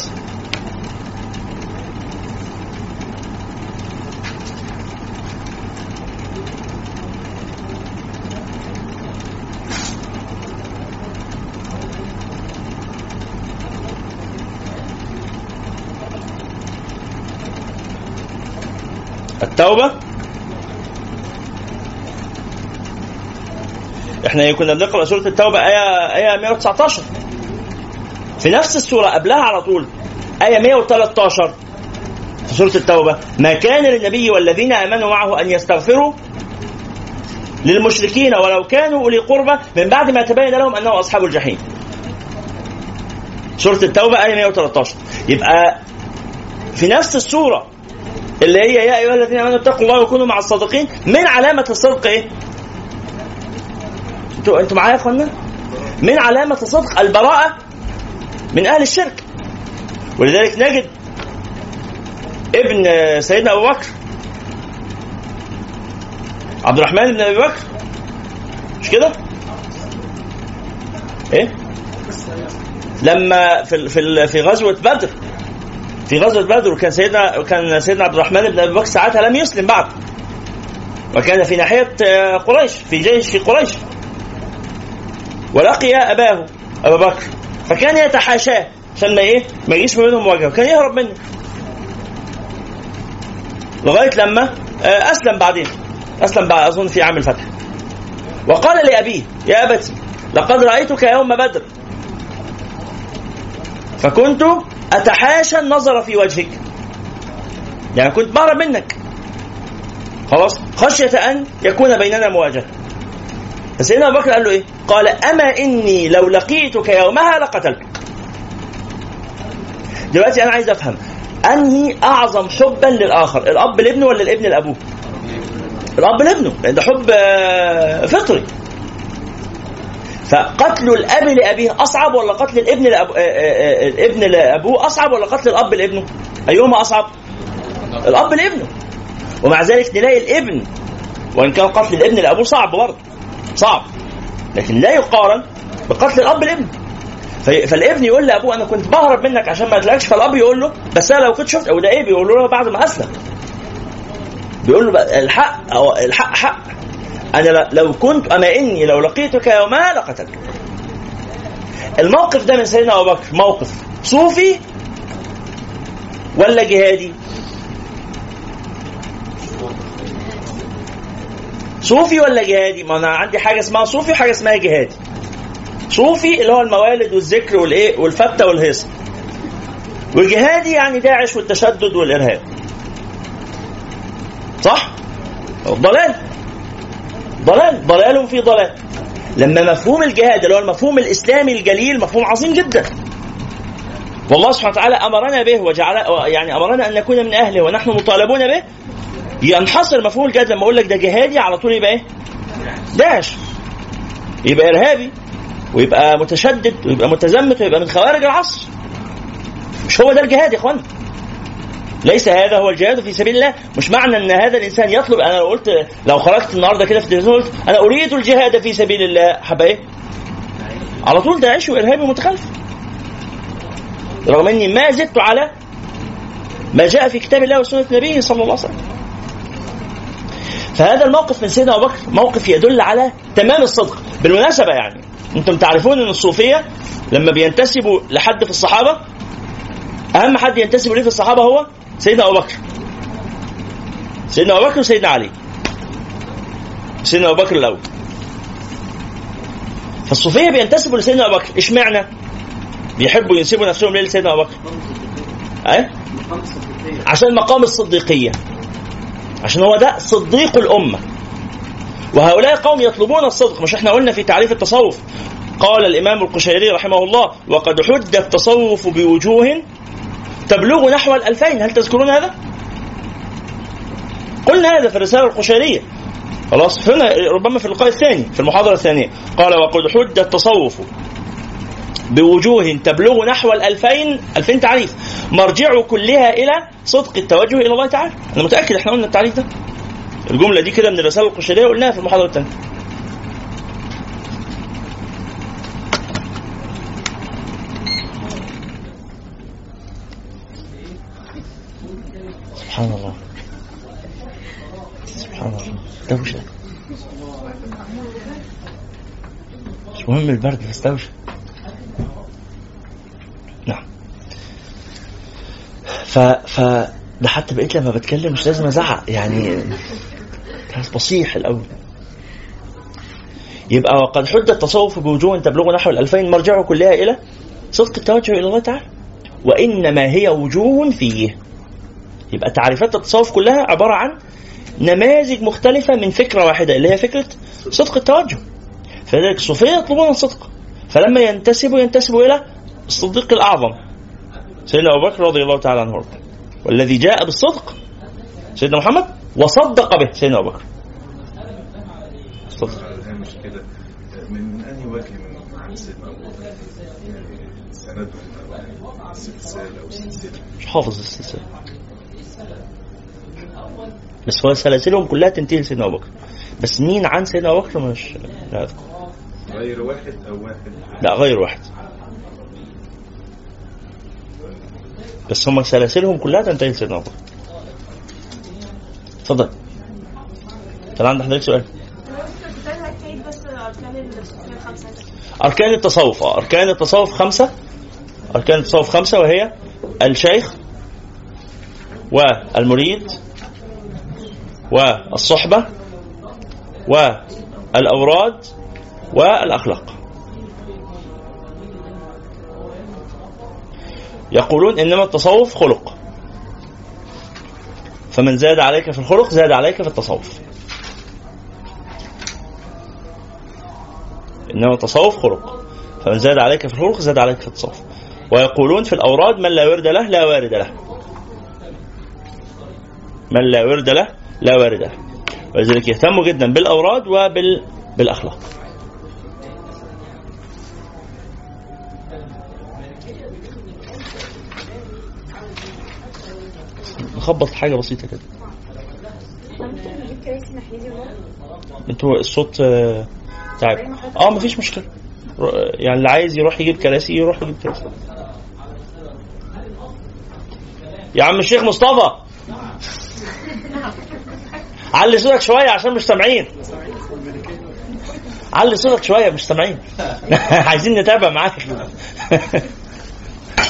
التوبة. إحنا كنا بنقرأ سورة التوبة آية آية 119 في نفس السورة قبلها على طول آية 113 في سورة التوبة ما كان للنبي والذين آمنوا معه أن يستغفروا للمشركين ولو كانوا أولي قربى من بعد ما تبين لهم أنهم أصحاب الجحيم. سورة التوبة آية 113 يبقى في نفس السورة اللي هي يا أيها الذين آمنوا اتقوا الله وكونوا مع الصادقين من علامة الصدق إيه؟ أنتوا أنتوا معايا يا اخوانا؟ من علامة الصدق البراءة من أهل الشرك ولذلك نجد ابن سيدنا أبو بكر عبد الرحمن بن أبي بكر مش كده؟ إيه؟ لما في في في غزوة بدر في غزوة بدر وكان سيدنا كان سيدنا عبد الرحمن بن أبي بكر ساعتها لم يسلم بعد. وكان في ناحية قريش في جيش في قريش. ولقي أباه أبا بكر. فكان يتحاشاه. عشان ما إيه؟ ما يجيش ما بينهم مواجهه وكان يهرب منه. لغاية لما أسلم بعدين. أسلم بعد أظن في عام الفتح. وقال لأبيه يا أبتي لقد رأيتك يوم بدر. فكنت أتحاشى النظر في وجهك. يعني كنت بهرب منك. خلاص؟ خشية أن يكون بيننا مواجهة. فسيدنا أبو بكر قال له إيه؟ قال أما إني لو لقيتك يومها لقتلتك. دلوقتي أنا عايز أفهم أنهي أعظم حبا للآخر الأب لابنه ولا الابن لأبوه؟ الأب لابنه ده حب فطري. فقتل الأب لأبيه أصعب ولا قتل الابن لأبو... الابن لأبوه أصعب ولا قتل الأب لابنه؟ أيهما أصعب؟ الأب لابنه. ومع ذلك نلاقي الابن وإن كان قتل الابن لأبوه صعب برضه صعب. لكن لا يقارن بقتل الأب لابنه. فالابن يقول لأبوه أنا كنت بهرب منك عشان ما أقتلكش. فالأب يقول له بس أنا لو كنت شفت أو ده إيه؟ بيقول له بعد ما أسلم. بيقول له الحق أو الحق حق. أنا لو كنت اما إني لو لقيتك يوما لقتلتك الموقف ده من سيدنا أبو بكر موقف صوفي ولا جهادي؟ صوفي ولا جهادي؟ ما أنا عندي حاجة اسمها صوفي وحاجة اسمها جهادي. صوفي اللي هو الموالد والذكر والإيه والفتة والهيصة والجهادي يعني داعش والتشدد والإرهاب. صح؟ ضلال ضلال ضلال في ضلال. لما مفهوم الجهاد اللي هو المفهوم الإسلامي الجليل مفهوم عظيم جدا. والله سبحانه وتعالى أمرنا به وجعل يعني أمرنا أن نكون من أهله ونحن مطالبون به. ينحصر مفهوم الجهاد لما أقول لك ده جهادي على طول يبقى إيه؟ داعش. يبقى إرهابي ويبقى متشدد ويبقى متزمت ويبقى من خوارج العصر. مش هو ده الجهاد يا اخوانا ليس هذا هو الجهاد في سبيل الله. مش معنى ان هذا الإنسان يطلب. أنا لو قلت لو خرجت النهارده كده في التلفزيون قلت أنا أريد الجهاد في سبيل الله. حبا إيه؟ على طول داعش وارهابي ومتخلف رغم إني ما زدت على ما جاء في كتاب الله وسنة نبيه صلى الله عليه وسلم. فهذا الموقف من سيدنا أبو بكر موقف يدل على تمام الصدق. بالمناسبة يعني أنتم تعرفون إن الصوفية لما بينتسبوا لحد في الصحابة أهم حد ينتسب ليه في الصحابة هو سيدنا أبو بكر. سيدنا أبو بكر وسيدنا علي. سيدنا أبو بكر الأول. فالصوفية بينتسبوا لسيدنا أبو بكر. اشمعنى بيحبوا ينسبوا نفسهم ليه لسيدنا أبو بكر؟ إيه؟ عشان مقام الصديقية. عشان هو ده صديق الأمة. وهؤلاء قوم يطلبون الصدق. مش إحنا قلنا في تعريف التصوف. قال الإمام القشيري رحمه الله وقد حد التصوف بوجوه تبلغ نحو الألفين هل تذكرون هذا؟ قلنا هذا في الرسالة القشيرية. خلاص هنا ربما في اللقاء الثاني في المحاضرة الثانية. قال وقد حد التصوف بوجوه تبلغ نحو الألفين ألفين تعريف. مرجع كلها إلى صدق التوجه إلى الله تعالى. أنا متأكد إحنا قلنا التعريف ده. الجملة دي كده من الرسالة القشيرية قلناها في المحاضرة الثانية. سبحان الله. سبحان الله. دوشة مش مهم البرد بس دوشة نعم. ف ف ده حتى بقيت لما بتكلم مش لازم أزعق يعني بصيح الأول. يبقى وقد حد التصوف بوجوه تبلغ نحو الألفين مرجعه كلها إلى صدق التوجه إلى الله تعالى. وإنما هي وجوه فيه. يبقى تعريفات التصوف كلها عبارة عن نماذج مختلفة من فكرة واحدة اللي هي فكرة صدق التوجه. فلذلك الصوفية يطلبون الصدق. فلما ينتسبوا ينتسبوا إلى الصديق الأعظم سيدنا أبو بكر رضي الله تعالى عنه والذي جاء بالصدق سيدنا محمد وصدق به سيدنا أبو بكر. كده من أنهي وجه من عن سيدنا أبو بكر؟ يعني سندهم أو سلسلة أو سلسلة. مش حافظ السلسلة. بس هو سلاسلهم كلها تنتهي لسيدنا أبو بكر. بس مين عن سيدنا أبو بكر مش لا أذكر. غير واحد أو واحد؟ لا غير واحد. بس هم سلاسلهم كلها تنتهي لسيدنا أبو بكر. اتفضل. كان عند حضرتك سؤال. أركان التصوف. أركان التصوف خمسة. أركان التصوف خمسة وهي الشيخ والمريد والصحبة والأوراد والأخلاق. يقولون إنما التصوف خلق. فمن زاد عليك في الخلق زاد عليك في التصوف. إنما التصوف خلق. فمن زاد عليك في الخلق زاد عليك في التصوف. ويقولون في الأوراد من لا ورد له لا وارد له. من لا ورد له لا وارد له ولذلك يهتموا جدا بالأوراد وبال بالأخلاق. نخبط حاجة بسيطة كده. أنتوا الصوت آه، تعب. آه مفيش مشكلة. ر- يعني اللي عايز يروح يجيب كراسي يروح يجيب كراسي. يا عم الشيخ مصطفى. علي صوتك شوية عشان مش سامعين. علي صوتك شوية مش سامعين. عايزين نتابع معاك.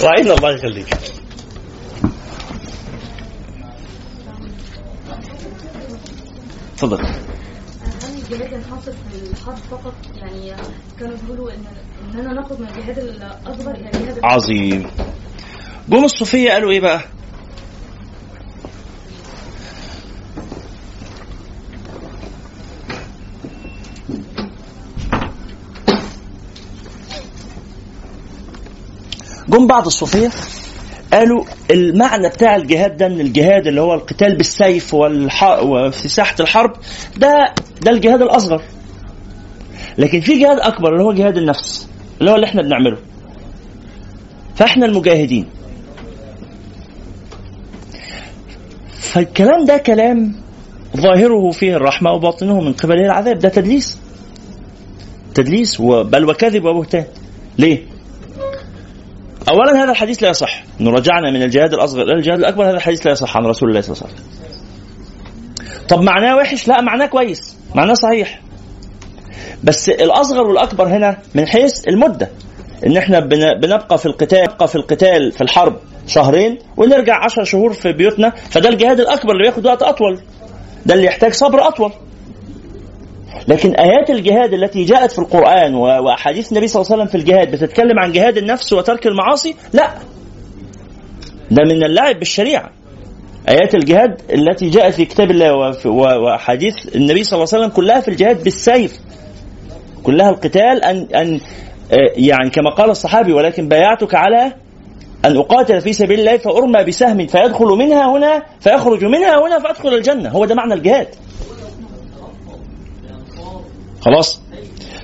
راعينا الله يخليك. اتفضل الجهاد ينحصر في الحرب فقط يعني كانوا بيقولوا ان اننا ناخد من الجهاد الاصغر إلى الجهاد. عظيم. جم الصوفية قالوا إيه بقى؟ جم بعض الصوفية قالوا المعنى بتاع الجهاد ده من الجهاد اللي هو القتال بالسيف والح... وفي ساحة الحرب ده ده الجهاد الأصغر. لكن في جهاد أكبر اللي هو جهاد النفس اللي هو اللي إحنا بنعمله. فإحنا المجاهدين. فالكلام ده كلام ظاهره فيه الرحمة وباطنه من قبله العذاب. ده تدليس. تدليس بل وكذب وبهتان. ليه؟ أولا هذا الحديث لا يصح. إنه رجعنا من الجهاد الأصغر إلى الجهاد الأكبر هذا الحديث لا يصح عن رسول الله صلى الله عليه وسلم. طب معناه وحش؟ لا معناه كويس. معناه صحيح. بس الأصغر والأكبر هنا من حيث المدة. إن إحنا بن- بنبقى في القتال نبقى في القتال في الحرب شهرين ونرجع عشر شهور في بيوتنا فده الجهاد الأكبر اللي بياخد وقت أطول. ده اللي يحتاج صبر أطول. لكن آيات الجهاد التي جاءت في القرآن و- وأحاديث النبي صلى الله عليه وسلم في الجهاد بتتكلم عن جهاد النفس وترك المعاصي؟ لا. ده من اللعب بالشريعة. آيات الجهاد التي جاءت في كتاب الله وفي- و- وأحاديث النبي صلى الله عليه وسلم كلها في الجهاد بالسيف. كلها القتال ان ان آه، يعني كما قال الصحابي ولكن بايعتك على أن أقاتل في سبيل الله فأرمى بسهم فيدخل منها هنا فيخرج منها هنا فأدخل الجنة. هو ده معنى الجهاد. خلاص؟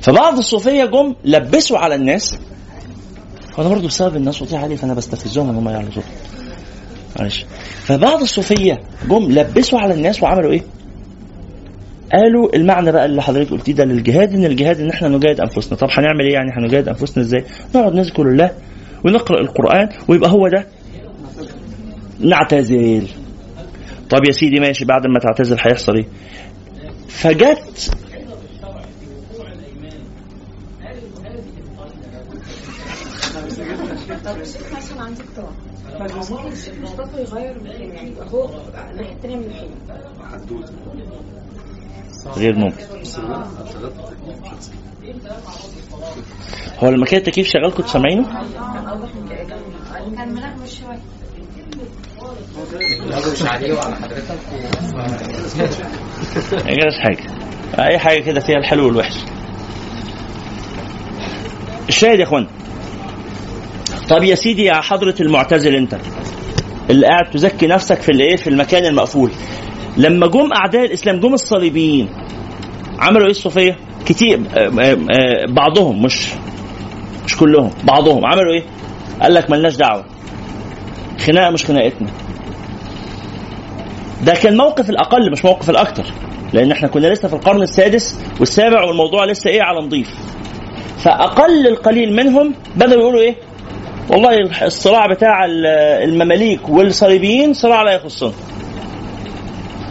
فبعض الصوفية جم لبسوا على الناس. وأنا برضه بسبب الناس صوتي عالي فأنا بستفزهم إن هم صوتهم معلش. فبعض الصوفية جم لبسوا على الناس وعملوا إيه؟ قالوا المعنى بقى اللي حضرتك قلتيه ده للجهاد إن الجهاد إن إحنا نجاهد أنفسنا. طب هنعمل إيه يعني؟ هنجاهد أنفسنا إزاي؟ نقعد نذكر الله ونقرأ القرآن ويبقى هو ده. نعتزل. طب يا سيدي ماشي بعد ما تعتزل هيحصل إيه؟ فجت طب الشيخ مثلا عندي مصطفى يغير مكان يعني هو الناحيه الثانية من غير ممكن. هو لما كان التكييف شغال كنت سامعينه؟ كان شوية مش حاجة. أي حاجة كده فيها الحلو والوحش. الشاهد يا أخوان. طب يا سيدي يا حضرة المعتزل انت اللي قاعد تزكي نفسك في الايه؟ في المكان المقفول. لما جم أعداء الإسلام جم الصليبيين عملوا إيه الصوفية؟ كتير آه، آه، آه، بعضهم مش مش كلهم بعضهم عملوا إيه؟ قال لك ملناش دعوة. خناقة مش خناقتنا. ده كان موقف الأقل مش موقف الاكثر لأن إحنا كنا لسه في القرن السادس والسابع والموضوع لسه إيه؟ على نظيف فأقل القليل منهم بدأوا يقولوا إيه؟ والله الصراع بتاع ال- المماليك والصليبيين صراع لا يخصنا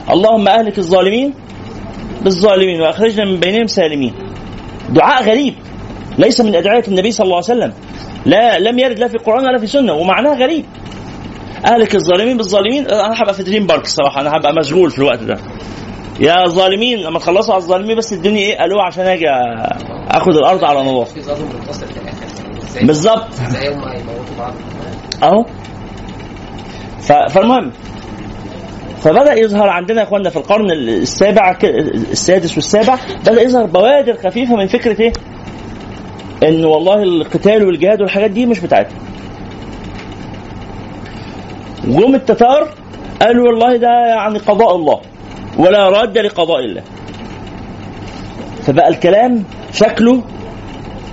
اللهم أهلك الظالمين بالظالمين وأخرجنا من بينهم سالمين. دعاء غريب ليس من أدعية النبي صلى الله عليه وسلم. لا لم يرد لا في القرآن ولا في السنة ومعناه غريب. أهلك الظالمين بالظالمين أنا هبقى في دريم بارك الصراحة أنا هبقى مشغول في الوقت ده. يا ظالمين لما تخلصوا على الظالمين بس ادوني إيه قالوا عشان أجي اخد الأرض على نظافة. بالظبط بعض أهو فالمهم فبدأ يظهر عندنا يا إخواننا في القرن السابع السادس والسابع بدأ يظهر بوادر خفيفة من فكرة إيه؟ إن والله القتال والجهاد والحاجات دي مش بتاعتنا. جم التتار قالوا والله ده يعني قضاء الله ولا راد لقضاء الله. فبقى الكلام شكله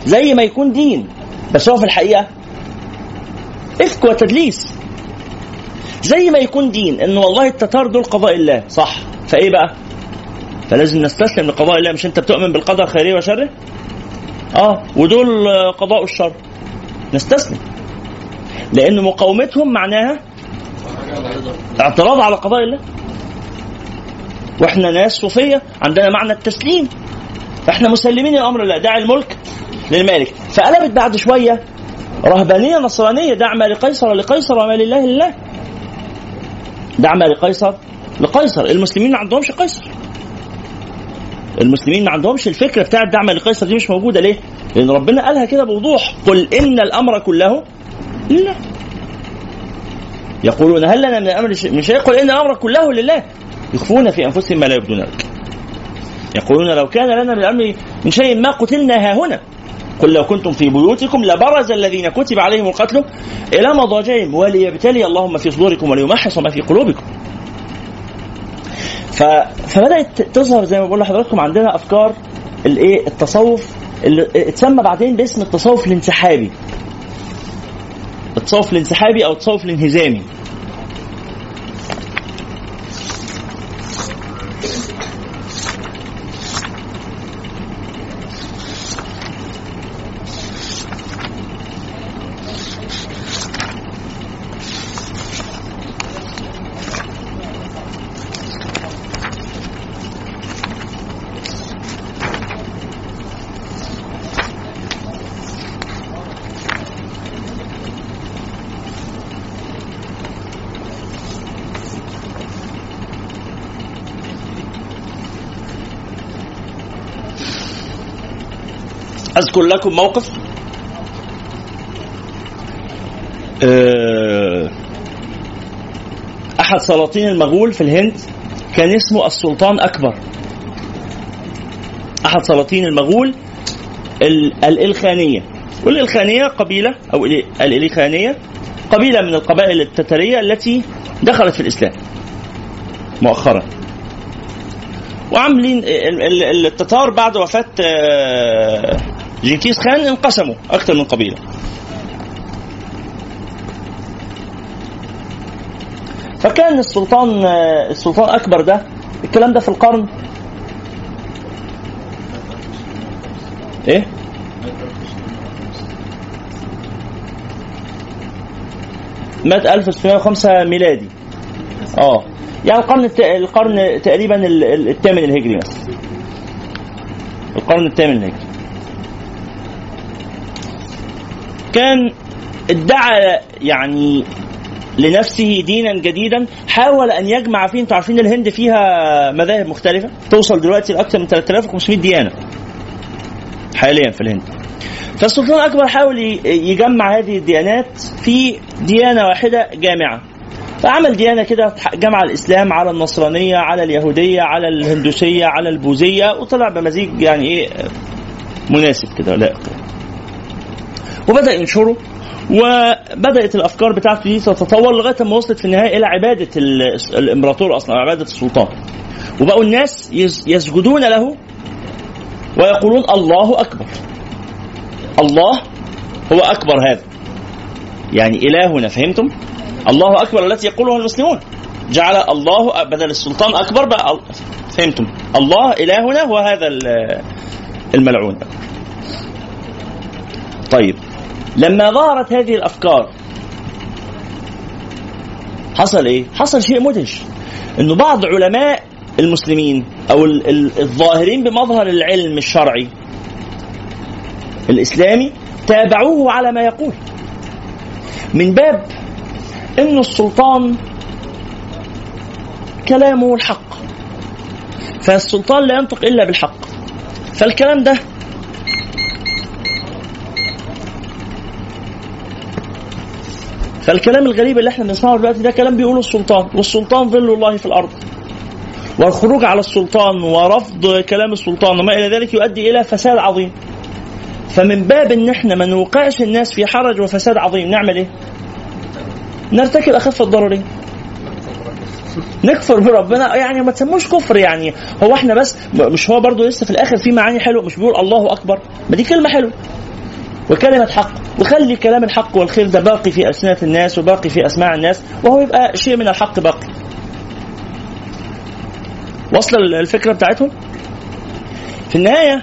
زي ما يكون دين بس هو في الحقيقة إفك وتدليس. زي ما يكون دين إن والله التتار دول قضاء الله صح. فإيه بقى؟ فلازم نستسلم لقضاء الله مش أنت بتؤمن بالقدر خيره وشره؟ آه ودول قضاء الشر. نستسلم. لأن مقاومتهم معناها اعتراض على قضاء الله. وإحنا ناس صوفيه عندنا معنى التسليم. فإحنا مسلمين الامر لله داعي الملك للمالك فقلبت بعد شوية رهبانية نصرانية دع ما لقيصر لقيصر وما لله لله دع ما لقيصر لقيصر. المسلمين ما عندهمش قيصر. المسلمين ما عندهمش الفكرة بتاعت دع ما لقيصر دي مش موجودة. ليه؟ لأن ربنا قالها كده بوضوح. قل إن الأمر كله لله. يقولون هل لنا من الامر شيء؟ مش يقول إن الأمر كله لله. يخفون في أنفسهم ما لا يبدون. لك يقولون لو كان لنا من الأمر من شيء ما قتلنا ها هنا قل لو كنتم في بيوتكم لبرز الذين كتب عليهم القتل إلى مضاجعهم وليبتلي اللهم في صدوركم وليمحص ما في قلوبكم. ف... فبدأت تظهر زي ما بقول لحضراتكم عندنا أفكار الإيه التصوف اللي اتسمى بعدين باسم التصوف الانسحابي. التصوف الانسحابي أو التصوف الانهزامي. أذكر لكم موقف. آه، أحد سلاطين المغول في الهند كان اسمه السلطان أكبر. أحد سلاطين المغول ال- الإلخانية. والإلخانية قبيلة أو ال- الإلخانية قبيلة من القبائل التتريه التي دخلت في الإسلام مؤخرا. وعاملين ال- ال- التتار بعد وفاة آه، جنكيز خان انقسموا أكثر من قبيلة. فكان السلطان السلطان أكبر ده الكلام ده في القرن؟ إيه؟ مات 1605 ميلادي. آه. يعني القرن. القرن تقريبا ال- ال- الثامن الهجري مثلا. القرن الثامن الهجري. كان ادعى يعني لنفسه دينا جديدا حاول أن يجمع فيه أنتوا عارفين الهند فيها مذاهب مختلفة توصل دلوقتي لأكثر من 3500 ديانة حاليا في الهند. فالسلطان الأكبر حاول يجمع هذه الديانات في ديانة واحدة جامعة. فعمل ديانة كده جمع الإسلام على النصرانية على اليهودية على الهندوسية على البوذية وطلع بمزيج يعني إيه مناسب كده لائق وبدأ ينشره وبدأت الأفكار بتاعته دي تتطور لغاية ما وصلت في النهاية إلى عبادة ال- الإمبراطور أصلا عبادة السلطان. وبقوا الناس يس- يسجدون له ويقولون الله أكبر. الله هو أكبر هذا. يعني إلهنا فهمتم؟ الله أكبر التي يقولها المسلمون. جعل الله بدل السلطان أكبر بقى فهمتم؟ الله إلهنا هو هذا ال- الملعون. طيب. لما ظهرت هذه الأفكار حصل إيه؟ حصل شيء مدهش إنه بعض علماء المسلمين أو ال- ال- الظاهرين بمظهر العلم الشرعي الإسلامي تابعوه على ما يقول. من باب إن السلطان كلامه الحق فالسلطان لا ينطق إلا بالحق فالكلام ده فالكلام الغريب اللي إحنا بنسمعه دلوقتي ده كلام بيقوله السلطان والسلطان ظل الله في الأرض. والخروج على السلطان ورفض كلام السلطان وما إلى ذلك يؤدي إلى فساد عظيم. فمن باب إن إحنا ما نوقعش الناس في حرج وفساد عظيم نعمل إيه؟ نرتكب أخف الضررين نكفر بربنا. يعني ما تسموش كفر يعني. هو إحنا بس مش هو برضو لسه في الآخر في معاني حلوة مش بيقول الله أكبر. ما دي كلمة حلوة. وكلمة حق. وخلي كلام الحق والخير ده باقي في ألسنة الناس وباقي في أسماع الناس وهو يبقى شيء من الحق باقي. وصل الفكرة بتاعتهم؟ في النهاية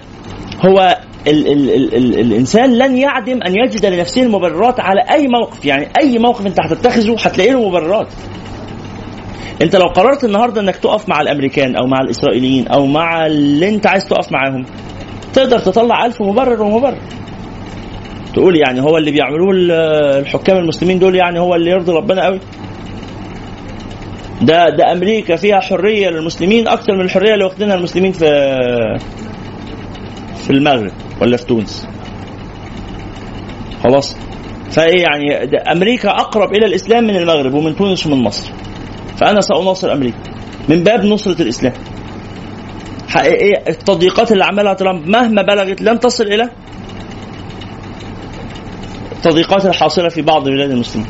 هو ال ال ال ال الإنسان لن يعدم أن يجد لنفسه المبررات على أي موقف يعني أي موقف أنت هتتخذه هتلاقي له مبررات. أنت لو قررت النهارده إنك تقف مع الأمريكان أو مع الإسرائيليين أو مع اللي أنت عايز تقف معاهم تقدر تطلع ألف مبرر ومبرر. تقول يعني هو اللي بيعملوه ال- الحكام المسلمين دول يعني هو اللي يرضي ربنا قوي. ده ده أمريكا فيها حرية للمسلمين أكثر من الحرية اللي واخدينها المسلمين في في المغرب ولا في تونس. خلاص. فإيه يعني أمريكا أقرب إلى الإسلام من المغرب ومن تونس ومن مصر. فأنا سأناصر أمريكا من باب نصرة الإسلام. حقيقية التضييقات اللي عملها ترامب مهما بلغت لن تصل إلى التضييقات الحاصلة في بعض بلاد المسلمين.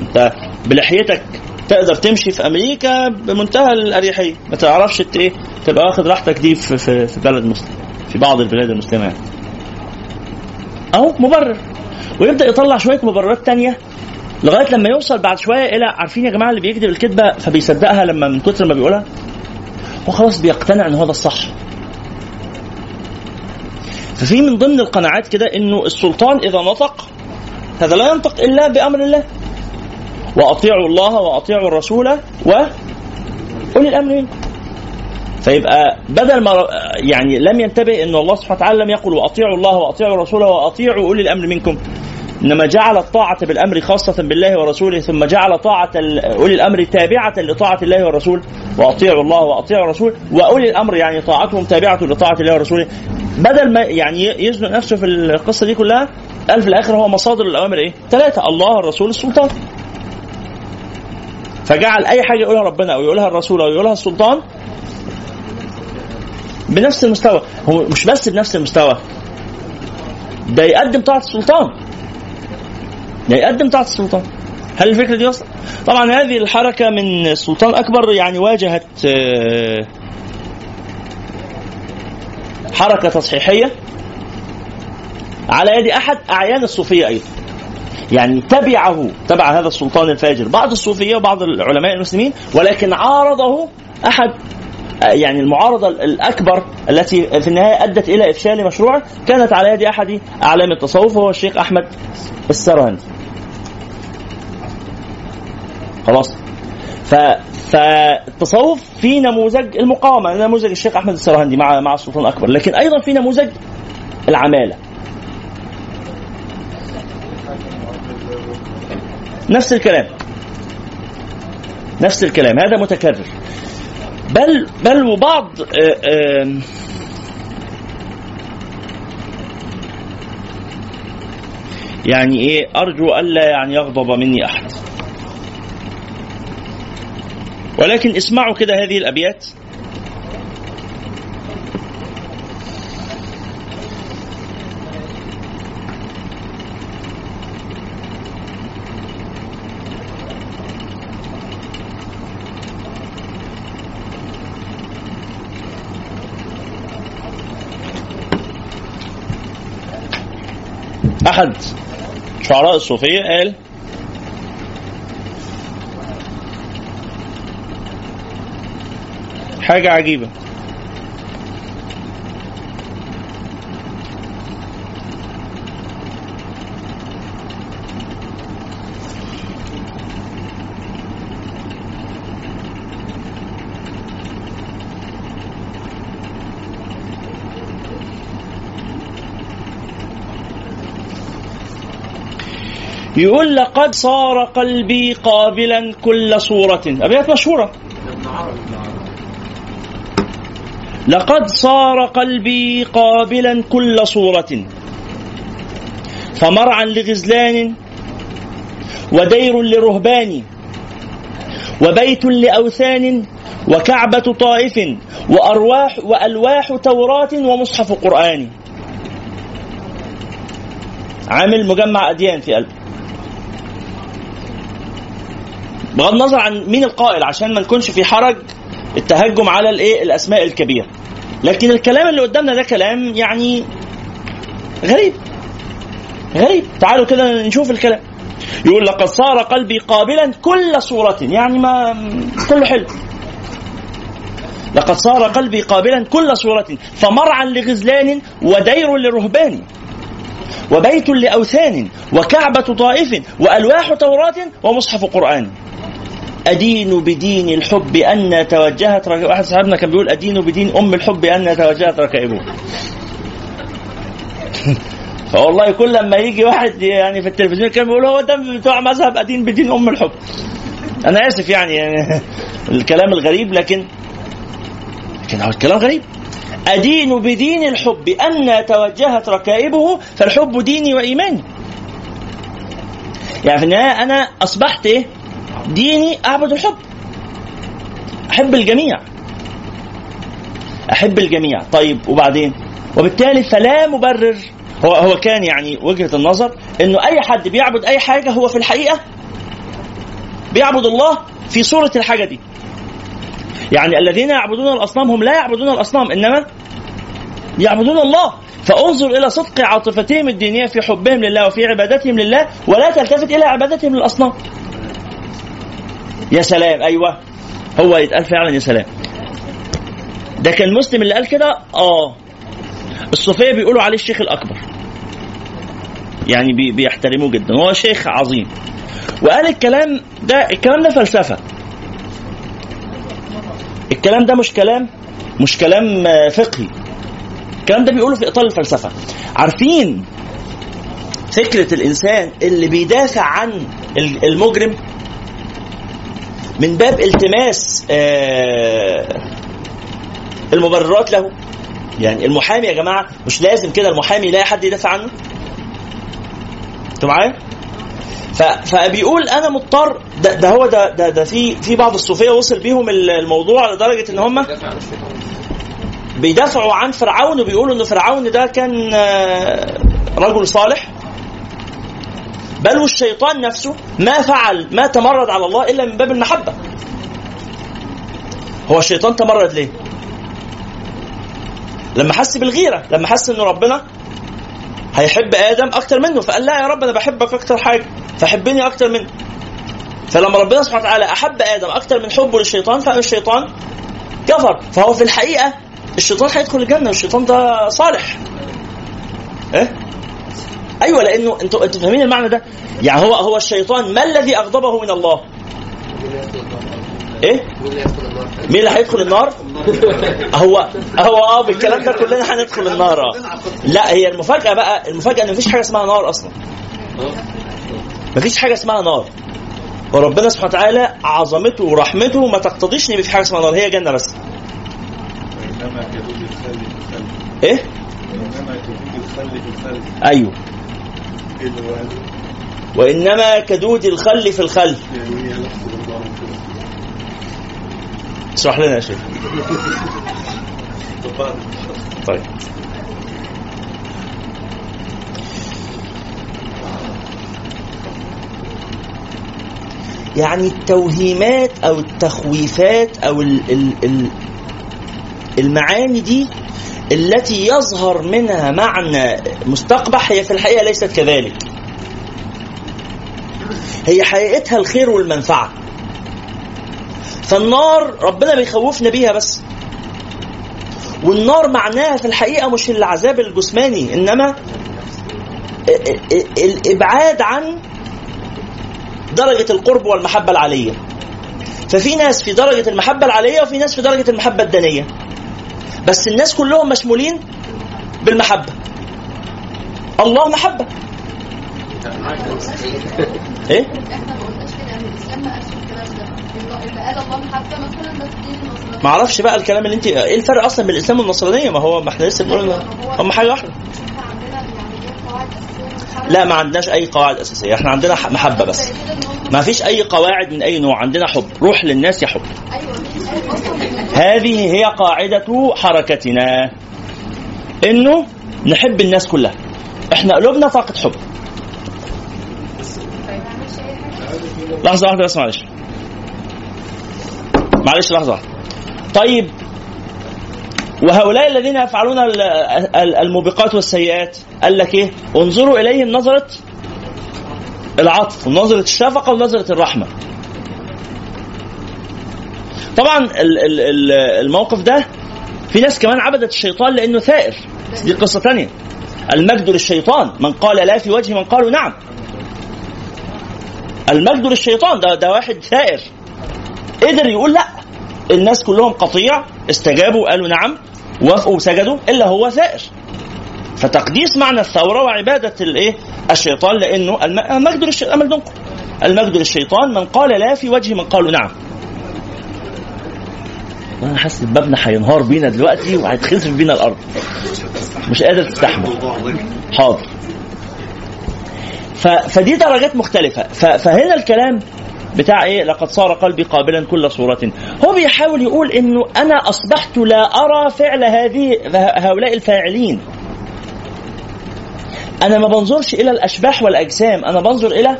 أنت بلحيتك تقدر تمشي في أمريكا بمنتهى الأريحية. ما تعرفش إيه تبقى واخد راحتك دي في, في, في بلد مسلم في بعض البلاد المسلمة يعني. أهو مبرر. ويبدأ يطلع شوية مبررات تانية لغاية لما يوصل بعد شوية إلى عارفين يا جماعة اللي بيكذب الكذبة فبيصدقها لما من كتر ما بيقولها؟ هو خلاص بيقتنع إن هو ده الصح. ففي من ضمن القناعات كده إنه السلطان إذا نطق هذا لا ينطق إلا بأمر الله. وأطيعوا الله وأطيعوا الرسول واولي الامر منكم فيبقى بدل ما يعني لم ينتبه إن الله سبحانه وتعالى لم يقل وأطيعوا الله وأطيعوا الرسول وأطيعوا أولي الأمر منكم إنما جعل الطاعة بالأمر خاصة بالله ورسوله ثم جعل طاعة أولي الأمر تابعة لطاعة الله والرسول وأطيعوا الله وأطيعوا الرسول وأولي الأمر يعني طاعتهم تابعة لطاعة الله ورسوله. بدل ما يعني يزنق نفسه في القصة دي كلها قال في الآخر هو مصادر الأوامر إيه؟ ثلاثة الله الرسول السلطان. فجعل أي حاجة يقولها ربنا أو يقولها الرسول أو يقولها السلطان بنفس المستوى. هو مش بس بنفس المستوى. ده يقدم طاعة السلطان. ده يقدم طاعة السلطان. هل الفكرة دي وصلت؟ طبعا هذه الحركة من السلطان أكبر يعني واجهت آه، حركة تصحيحية. على يد أحد أعيان الصوفية أيضا. يعني تبعه تبع هذا السلطان الفاجر. بعض الصوفية وبعض العلماء المسلمين ولكن عارضه أحد يعني المعارضة الأكبر التي في النهاية أدت إلى إفشال مشروعه كانت على يد أحد أعلام التصوف وهو الشيخ أحمد السرهندي. خلاص. ف فالتصوف في نموذج المقاومة نموذج الشيخ أحمد السرهندي مع مع السلطان الأكبر. لكن أيضا في نموذج العمالة. نفس الكلام. نفس الكلام. هذا متكرر. بل بل وبعض آه، يعني إيه أرجو ألا يعني يغضب مني أحد. ولكن اسمعوا كده هذه الأبيات. احد شعراء الصوفية قال حاجة عجيبة. يقول لقد صار قلبي قابلا كل صورة. أبيات مشهورة. لقد صار قلبي قابلا كل صورة. فمرعا لغزلان ودير لرهبان وبيت لأوثان وكعبة طائف وأرواح وألواح توراة ومصحف قرآن. عامل مجمع أديان في قلبه. بغض النظر عن مين القائل عشان ما نكونش في حرج التهجم على الإيه؟ الأسماء الكبيرة. لكن الكلام اللي قدامنا ده كلام يعني غريب. غريب. تعالوا كده نشوف الكلام. يقول لقد صار قلبي قابلا كل صورة. يعني ما كله حلو. لقد صار قلبي قابلا كل صورة فمرعا لغزلان ودير لرهبان وبيت لأوثان وكعبة طائف وألواح توراة ومصحف قرآن. أدين بدين الحب أن توجهت ركائبه واحد صاحبنا كان بيقول أدين بدين أم الحب أن توجهت ركائبه. فوالله كل لما يجي واحد يعني في التلفزيون كان بيقول هو ده بتوع مذهب أدين بدين أم الحب. أنا آسف يعني, يعني الكلام الغريب لكن لكن هو الكلام غريب. أدين بدين الحب أن توجهت ركائبه فالحب ديني وإيماني. يعني في النهاية أنا أصبحت إيه؟ ديني أعبد الحب. أحب الجميع. أحب الجميع. طيب وبعدين؟ وبالتالي فلا مبرر. هو هو كان يعني وجهة النظر إنه أي حد بيعبد أي حاجة هو في الحقيقة بيعبد الله في صورة الحاجة دي. يعني الذين يعبدون الأصنام هم لا يعبدون الأصنام إنما يعبدون الله. فانظر إلى صدق عاطفتهم الدينية في حبهم لله وفي عبادتهم لله ولا تلتفت إلى عبادتهم للأصنام. يا سلام أيوة. هو يتقال فعلا يا سلام. ده كان المسلم اللي قال كده؟ آه. الصوفية بيقولوا عليه الشيخ الأكبر. يعني بي بيحترموه جدا. هو شيخ عظيم. وقال الكلام ده الكلام ده فلسفة. الكلام ده مش كلام مش كلام آه، فقهي. الكلام ده بيقوله في إطار الفلسفة. عارفين فكرة الإنسان اللي بيدافع عن ال- المجرم؟ من باب التماس آه، المبررات له. يعني المحامي يا جماعة مش لازم كده المحامي يلاقي حد يدافع عنه؟ أنتوا معايا. فبيقول أنا مضطر ده, ده هو ده ده, ده في في بعض الصوفية وصل بيهم ال- الموضوع لدرجة إن هم بيدافعوا عن فرعون وبيقولوا إن فرعون ده كان آه، رجل صالح. بل والشيطان نفسه ما فعل ما تمرد على الله إلا من باب المحبة. هو الشيطان تمرد ليه؟ لما حس بالغيرة لما حس ان ربنا هيحب آدم أكتر منه فقال لا يا رب أنا بحبك أكتر حاجة فحبني أكتر منه. فلما ربنا سبحانه وتعالى أحب آدم أكتر من حبه للشيطان فقال الشيطان كفر. فهو في الحقيقة الشيطان هيدخل الجنة والشيطان ده صالح. إيه؟ أيوه لأنه أنتوا أنتوا فاهمين المعنى ده؟ يعني هو هو الشيطان ما الذي أغضبه من الله؟ إيه؟ مين اللي هيدخل النار؟ هو هو آه بالكلام ده كلنا هندخل النار. لا هي المفاجأة بقى المفاجأة إن مفيش حاجة اسمها نار أصلا. مفيش حاجة اسمها نار. وربنا سبحانه وتعالى عظمته ورحمته ما تقتضيش إن في حاجة اسمها نار. هي جنة بس. إيه؟ أيوه. وإنما كدود الخل في الخل. اشرح لنا يا شيخ. طيب. يعني التوهيمات أو التخويفات أو ال ال ال المعاني دي التي يظهر منها معنى مستقبح هي في الحقيقة ليست كذلك. هي حقيقتها الخير والمنفعة. فالنار ربنا بيخوفنا بيها بس. والنار معناها في الحقيقة مش العذاب الجسماني إنما ال- ال- الإبعاد عن درجة القرب والمحبة العالية. ففي ناس في درجة المحبة العالية وفي ناس في درجة المحبة الدنية. بس الناس كلهم مشمولين بالمحبة. الله محبة. إيه؟ ما أعرفش بقى الكلام اللي انت إيه الفرق أصلا بين الإسلام والنصرانية؟ ما هو ما إحنا لسه بنقول هم حاجة واحدة. لا ما عندناش أي قواعد أساسية. إحنا عندنا محبة بس. ما فيش أي قواعد من أي نوع. عندنا حب. روح للناس أصلا ان هذه هي قاعدة حركتنا. إنه نحب الناس كلها. إحنا قلوبنا طاقه حب. لحظة واحدة بس معلش. معلش لحظة. طيب وهؤلاء الذين يفعلون ال- ال- الموبقات والسيئات قال لك إيه؟ انظروا إليهم نظرة العطف ونظره الشفقة ونظرة الرحمة. طبعا ال- ال- ال- الموقف ده في ناس كمان عبدت الشيطان لأنه ثائر. دي قصة تانية. المجد للشيطان من قال لا في وجه من قالوا نعم. المجد للشيطان ده ده واحد ثائر. قدر يقول لا. الناس كلهم قطيع استجابوا وقالوا نعم. وافقوا وسجدوا إلا هو ثائر فتقديس معنى الثورة وعبادة الإيه؟ الشيطان لأنه الم- المجد للشيطان أمل دنكم المجد للشيطان من قال لا في وجه من قالوا نعم. أنا حاسس مبنى هينهار بينا دلوقتي وهيتخسف بينا الأرض. مش قادر تستحمل. حاضر. ف... فدي درجات مختلفة. ف... فهنا الكلام بتاع إيه؟ لقد صار قلبي قابلا كل صورة. هو بيحاول يقول إنه أنا أصبحت لا أرى فعل هذه هؤلاء الفاعلين. أنا ما بنظرش إلى الأشباح والأجسام أنا بنظر إلى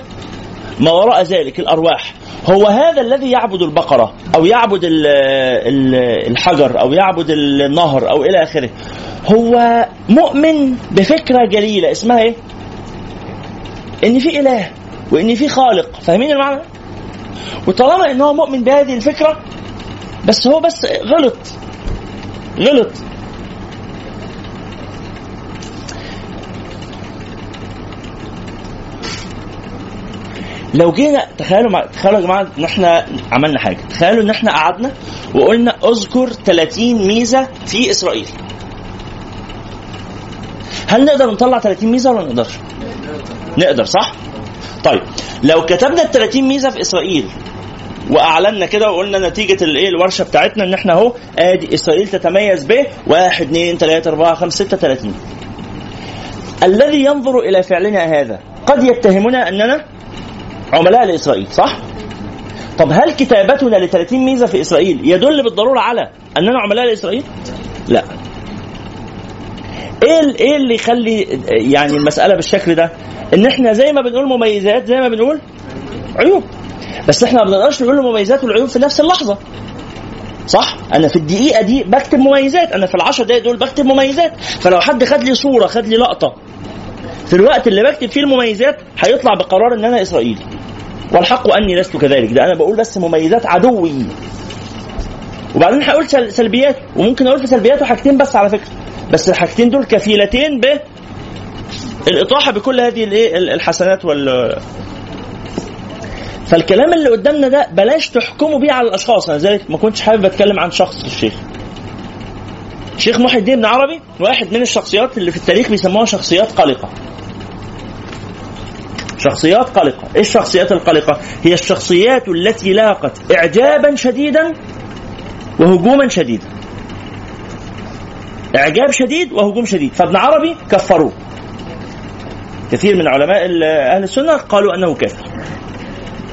ما وراء ذلك الأرواح. هو هذا الذي يعبد البقرة أو يعبد ال- ال- الحجر أو يعبد النهر أو إلى آخره. هو مؤمن بفكرة جليلة اسمها إيه؟ إن في إله وإن في خالق. فاهمين المعنى؟ وطالما ان هو مؤمن بهذه الفكرة بس هو بس غلط غلط لو جينا تخيلوا مع... تخيلوا يا جماعة ان إحنا عملنا حاجة تخيلوا إن إحنا قعدنا وقلنا اذكر 30 ميزة في إسرائيل هل نقدر نطلع 30 ميزة ولا ما نقدرش؟ نقدر صح؟ طيب لو كتبنا ال 30 ميزة في إسرائيل وأعلنا كده وقلنا نتيجة الايه الورشة بتاعتنا إن إحنا أهو آدي إسرائيل تتميز ب 1 2 3 4 5 6 30 الذي ينظر إلى فعلنا هذا قد يتهمنا أننا عملاء لإسرائيل صح؟ طب هل كتابتنا ل 30 ميزة في إسرائيل يدل بالضرورة على أننا عملاء لإسرائيل؟ لا. إيه إيه اللي يخلي يعني المسألة بالشكل ده؟ ان إحنا زي ما بنقول مميزات زي ما بنقول عيوب. بس إحنا ما بنقدرش نقول المميزات والعيوب في نفس اللحظة. صح؟ أنا في الدقيقة دي بكتب مميزات، أنا في العشر دقائق دول بكتب مميزات، فلو حد خد لي صورة خد لي لقطة في الوقت اللي بكتب فيه المميزات هيطلع بقرار إن أنا إسرائيلي. والحق أني لست كذلك، ده أنا بقول بس مميزات عدوي. وبعدين هقول سل- سلبيات وممكن أقول في سلبياته حاجتين بس على فكرة. بس الحاجتين دول كفيلتين ب الإطاحة بكل هذه الإيه؟ الحسنات وال فالكلام اللي قدامنا ده بلاش تحكموا بيه على الأشخاص. أنا ذلك ما كنتش حابب أتكلم عن شخص الشيخ. الشيخ محي الدين بن عربي واحد من الشخصيات اللي في التاريخ بيسموها شخصيات قلقة. شخصيات قلقة. إيه الشخصيات القلقة؟ هي الشخصيات التي لاقت اعجابا شديدا وهجوما شديدا. إعجاب شديد وهجوم شديد. فابن عربي كفروه. كثير من علماء ال- أهل السنة قالوا أنه كافر.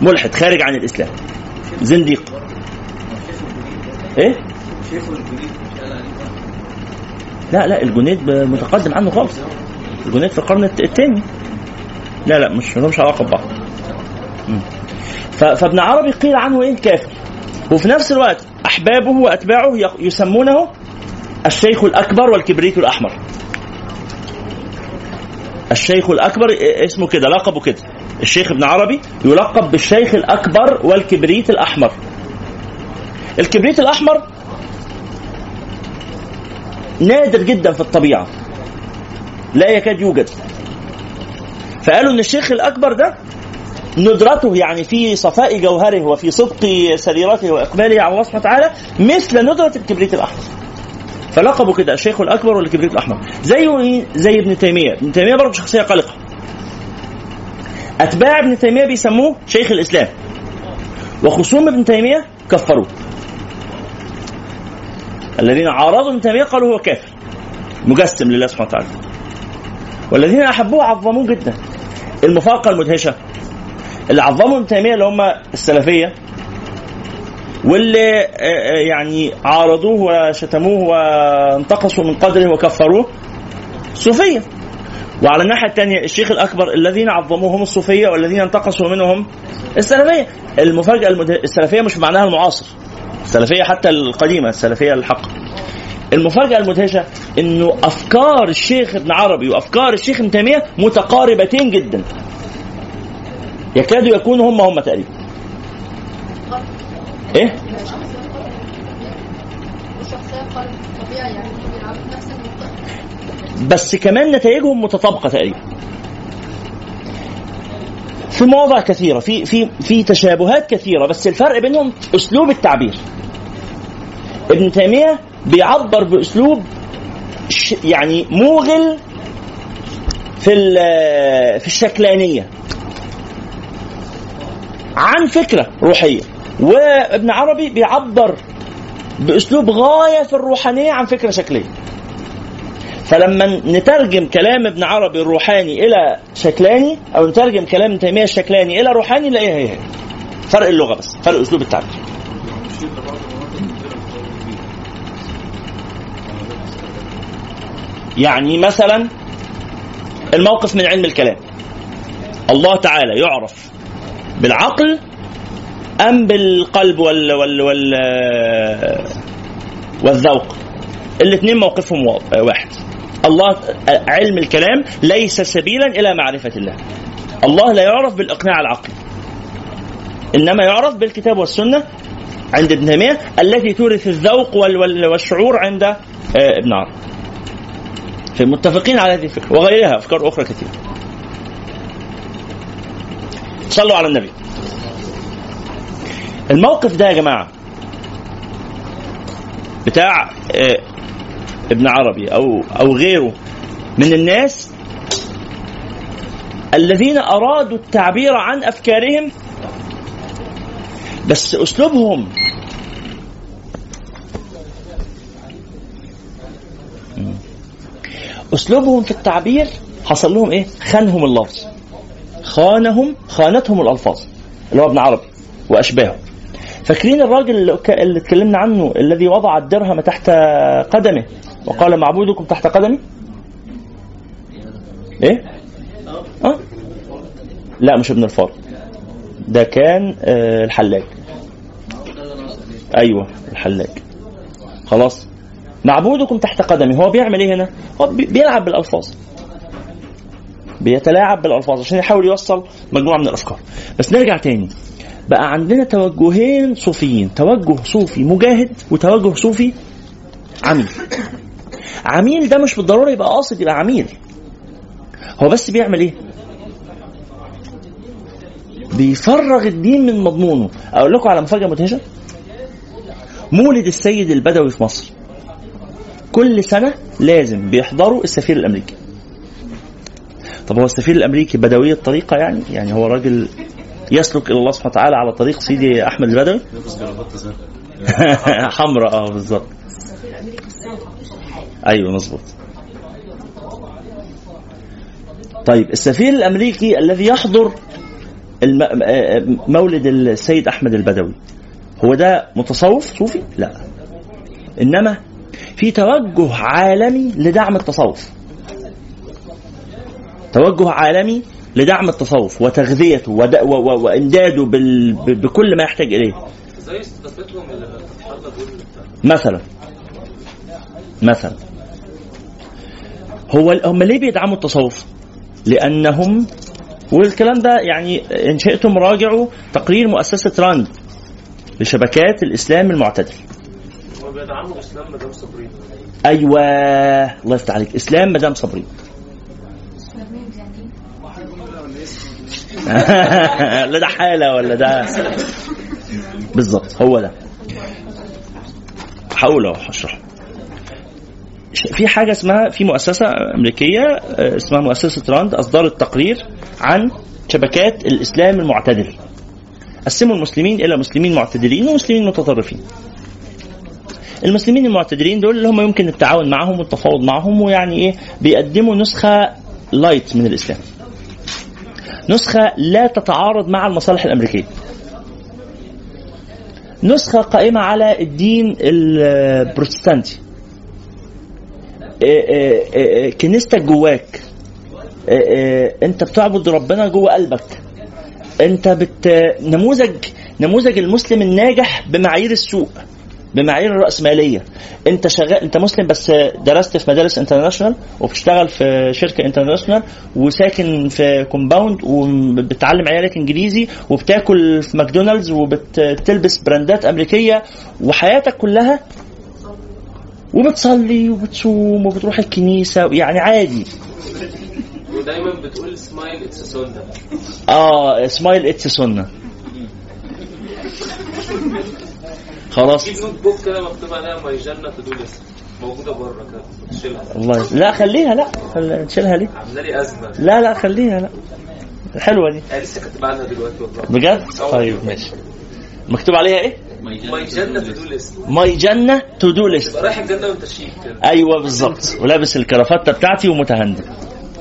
ملحد خارج عن الإسلام. زنديق. إيه؟ لا لا الجنيد متقدم عنه خالص. الجنيد في القرن الثاني لا لا مش مش علاقة ببعض. فابن عربي قيل عنه إيه؟ كافر. وفي نفس الوقت أحبابه وأتباعه يسمونه الشيخ الأكبر والكبريت الأحمر. الشيخ الأكبر إيه اسمه كده لقبه كده. الشيخ ابن عربي يلقب بالشيخ الأكبر والكبريت الأحمر. الكبريت الأحمر نادر جدا في الطبيعة. لا يكاد يوجد. فقالوا إن الشيخ الأكبر ده ندرته يعني في صفاء جوهره وفي صدق سريرته وإقباله على الله سبحانه وتعالى مثل ندرة الكبريت الأحمر. فلقبوا كده الشيخ الأكبر والكبريت الأحمر. زيه زي ابن تيمية. ابن تيمية برضه شخصية قلقة. أتباع ابن تيمية بيسموه شيخ الإسلام. وخصوم ابن تيمية كفروه. الذين عارضوا ابن تيمية قالوا هو كافر. مجسم لله سبحانه وتعالى. والذين أحبوه عظموه جدا. المفارقة المدهشة. اللي عظموا ابن تيمية اللي هم السلفية. واللي آه، آه، يعني عارضوه وشتموه وانتقصوا من قدره وكفروه الصوفيه وعلى الناحية الثانية الشيخ الأكبر الذين عظموهم الصوفية والذين انتقصوا منهم السلفية. المفاجأة المده... السلفية مش معناها المعاصر السلفية حتى القديمة السلفية الحق. المفاجأة المدهشة إنه أفكار الشيخ ابن عربي وأفكار الشيخ ابن تيمية متقاربتين جدا. يكادوا يكونوا هم هم تقريبا. إيه؟ بس كمان نتائجهم متطابقة تقريبا. في مواضع كثيرة في في في تشابهات كثيرة بس الفرق بينهم أسلوب التعبير. ابن تيمية بيعبر بأسلوب يعني موغل في في الشكلانية. عن فكرة روحية. وابن عربي بيعبر بأسلوب غاية في الروحانية عن فكرة شكلية. فلما نترجم كلام ابن عربي الروحاني إلى شكلاني أو نترجم كلام ابن تيمية الشكلاني إلى روحاني نلاقيها هي هي. فرق اللغة بس فرق أسلوب التعبير. يعني مثلا الموقف من علم الكلام. الله تعالى يعرف بالعقل أم بالقلب وال وال وال والذوق. الاثنين موقفهم وا- واحد. الله علم الكلام ليس سبيلا إلى معرفة الله. الله لا يعرف بالإقناع العقلي. إنما يعرف بالكتاب والسنة عند ابن تيمية التي تورث الذوق وال- وال- والشعور عند آه، ابن عربي فمتفقين على هذه الفكرة وغيرها أفكار أخرى كثيرة. صلوا على النبي. الموقف ده يا جماعة بتاع آه، ابن عربي أو أو غيره من الناس الذين أرادوا التعبير عن أفكارهم بس أسلوبهم أسلوبهم في التعبير حصل لهم إيه؟ خانهم اللفظ خانهم خانتهم الألفاظ اللي هو ابن عربي وأشباهه فاكرين الراجل اللي اتكلمنا عنه الذي وضع الدرهم تحت قدمه؟ وقال معبودكم تحت قدمي؟ إيه؟ أه؟ لا مش ابن الفار. ده كان آه، الحلاج. أيوه الحلاج. خلاص. معبودكم تحت قدمي. هو بيعمل إيه هنا؟ هو بي- بيلعب بالألفاظ. بيتلاعب بالألفاظ عشان يحاول يوصل مجموعة من الأفكار. بس نرجع تاني. بقى عندنا توجهين صوفيين. توجه صوفي مجاهد وتوجه صوفي عميل. عميل ده مش بالضرورة يبقى قاصد يبقى عميل. هو بس بيعمل إيه؟ بيفرغ الدين من مضمونه. أقول لكم على مفاجأة مدهشة. مولد السيد البدوي في مصر. كل سنة لازم بيحضروا السفير الأمريكي. طب هو السفير الأمريكي بدوي الطريقة يعني؟ يعني هو راجل يسلك إلى الله سبحانه وتعالى على طريق سيدي أحمد البدوي. حمراء آه بالظبط أيوه مظبوط. طيب السفير الأمريكي الذي يحضر الم... آه، مولد السيد أحمد البدوي هو ده متصوف صوفي؟ لا. إنما في توجه عالمي لدعم التصوف. توجه عالمي لدعم التصوف وتغذيته ود... و... و... وإمداده بال... ب... بكل ما يحتاج إليه زي مثلا مثلا هو هم ليه بيدعموا التصوف؟ لأنهم والكلام ده يعني إن شئتم راجعوا تقرير مؤسسة راند لشبكات الإسلام المعتدل. هو بيدعموا إسلام مدام صابرين أيوه الله يفتح عليك إسلام مدام صابرين. لا ده حالة ولا ده؟ بالظبط هو ده. هقول اهو هشرح. في حاجة اسمها في مؤسسة أمريكية آه، اسمها مؤسسة راند أصدرت تقرير عن شبكات الإسلام المعتدل. قسموا المسلمين إلى مسلمين معتدلين ومسلمين متطرفين. المسلمين المعتدلين دول اللي هم يمكن التعاون معهم والتفاوض معهم ويعني إيه بيقدموا نسخة لايت من الإسلام. نسخة لا تتعارض مع المصالح الأمريكية. نسخة قائمة على الدين البروتستانتي. إيه إيه إيه كنيستك جواك. أنت بتعبد ربنا جوه قلبك. أنت بت نموذج نموذج المسلم الناجح بمعايير السوق. بمعايير الرأسمالية انت شغال انت مسلم بس درست في مدارس international وبتشتغل في شركة international وساكن في compound وبتعلم عيالك انجليزي وبتاكل في ماكدونالدز وبتلبس brand ات أمريكية وحياتك كلها وبتصلي وبتصوم وبتروح الكنيسة يعني عادي. ودايما بتقول سمايل اتس سنه آه smile it's سنة خلاص. في notebook كده مكتوب عليها my جنة to do list موجودة بره كده. تشيلها الله لا خليها. لا خل- نشيلها ليه عاملة لي أزمة. لا لا خليها. لا. حلوة دي. أنا لسه كاتب عنها دلوقتي والله. بجد؟ طيب ماشي. مكتوب عليها إيه؟ my جنة to do list my جنة to do list تبقى رايح الجنة وانت شيك أيوه بالظبط. ولابس الكرافته بتاعتي ومتهندم.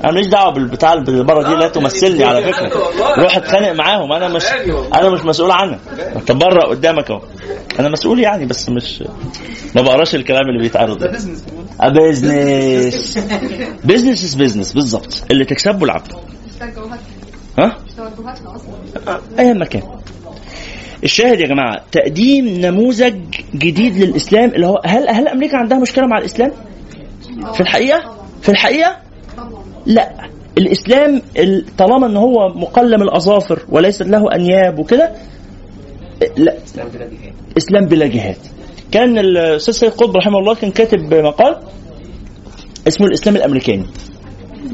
أنا ماليش دعوة بالبتاع اللي بره دي لا تمثلني على فكرة. روح اتخانق معاهم. أنا مش أنا مش مسؤول عنك. أنت بره قدامك أهو. أنا مسؤول يعني بس مش ما بقراش الكلام اللي بيتعرض ده. business business is business بالظبط. اللي تكسبه العبد. ها؟ أي مكان. الشاهد يا جماعة تقديم نموذج جديد للإسلام اللي هو هل هل أمريكا عندها مشكلة مع الإسلام؟ في الحقيقة؟ في الحقيقة؟ لا الإسلام ال- طالما إن هو مقلم الأظافر وليست له أنياب وكده لا. إسلام بلا جهاد. إسلام بلا جهاد. كان الأستاذ سيد قطب رحمه الله كان كاتب مقال اسمه الإسلام الأمريكاني.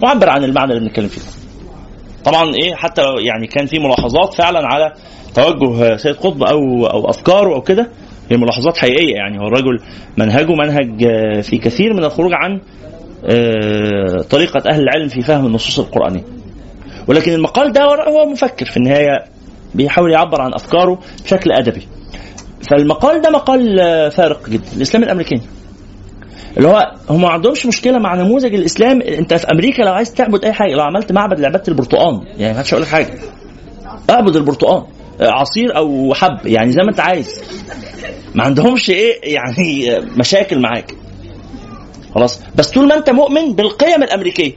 وعبر عن المعنى اللي بنتكلم فيه طبعا إيه حتى يعني كان في ملاحظات فعلا على توجه سيد قطب أو أو أفكاره أو كده هي ملاحظات حقيقية يعني. هو الرجل منهجه منهج في كثير من الخروج عن آه، طريقة أهل العلم في فهم النصوص القرآنية. ولكن المقال ده هو مفكر في النهاية بيحاول يعبر عن أفكاره بشكل أدبي. فالمقال ده مقال آه، فارق جدا. الإسلام الأمريكاني. اللي هو هم ما عندهمش مشكلة مع نموذج الإسلام. أنت في أمريكا لو عايز تعبد أي حاجة لو عملت معبد لعباده البرتقال يعني ما حدش هيقول لك حاجة. اعبد البرتقال عصير أو حب يعني زي ما أنت عايز. ما عندهمش إيه يعني مشاكل معاك. خلاص؟ بس طول ما انت مؤمن بالقيم الأمريكية.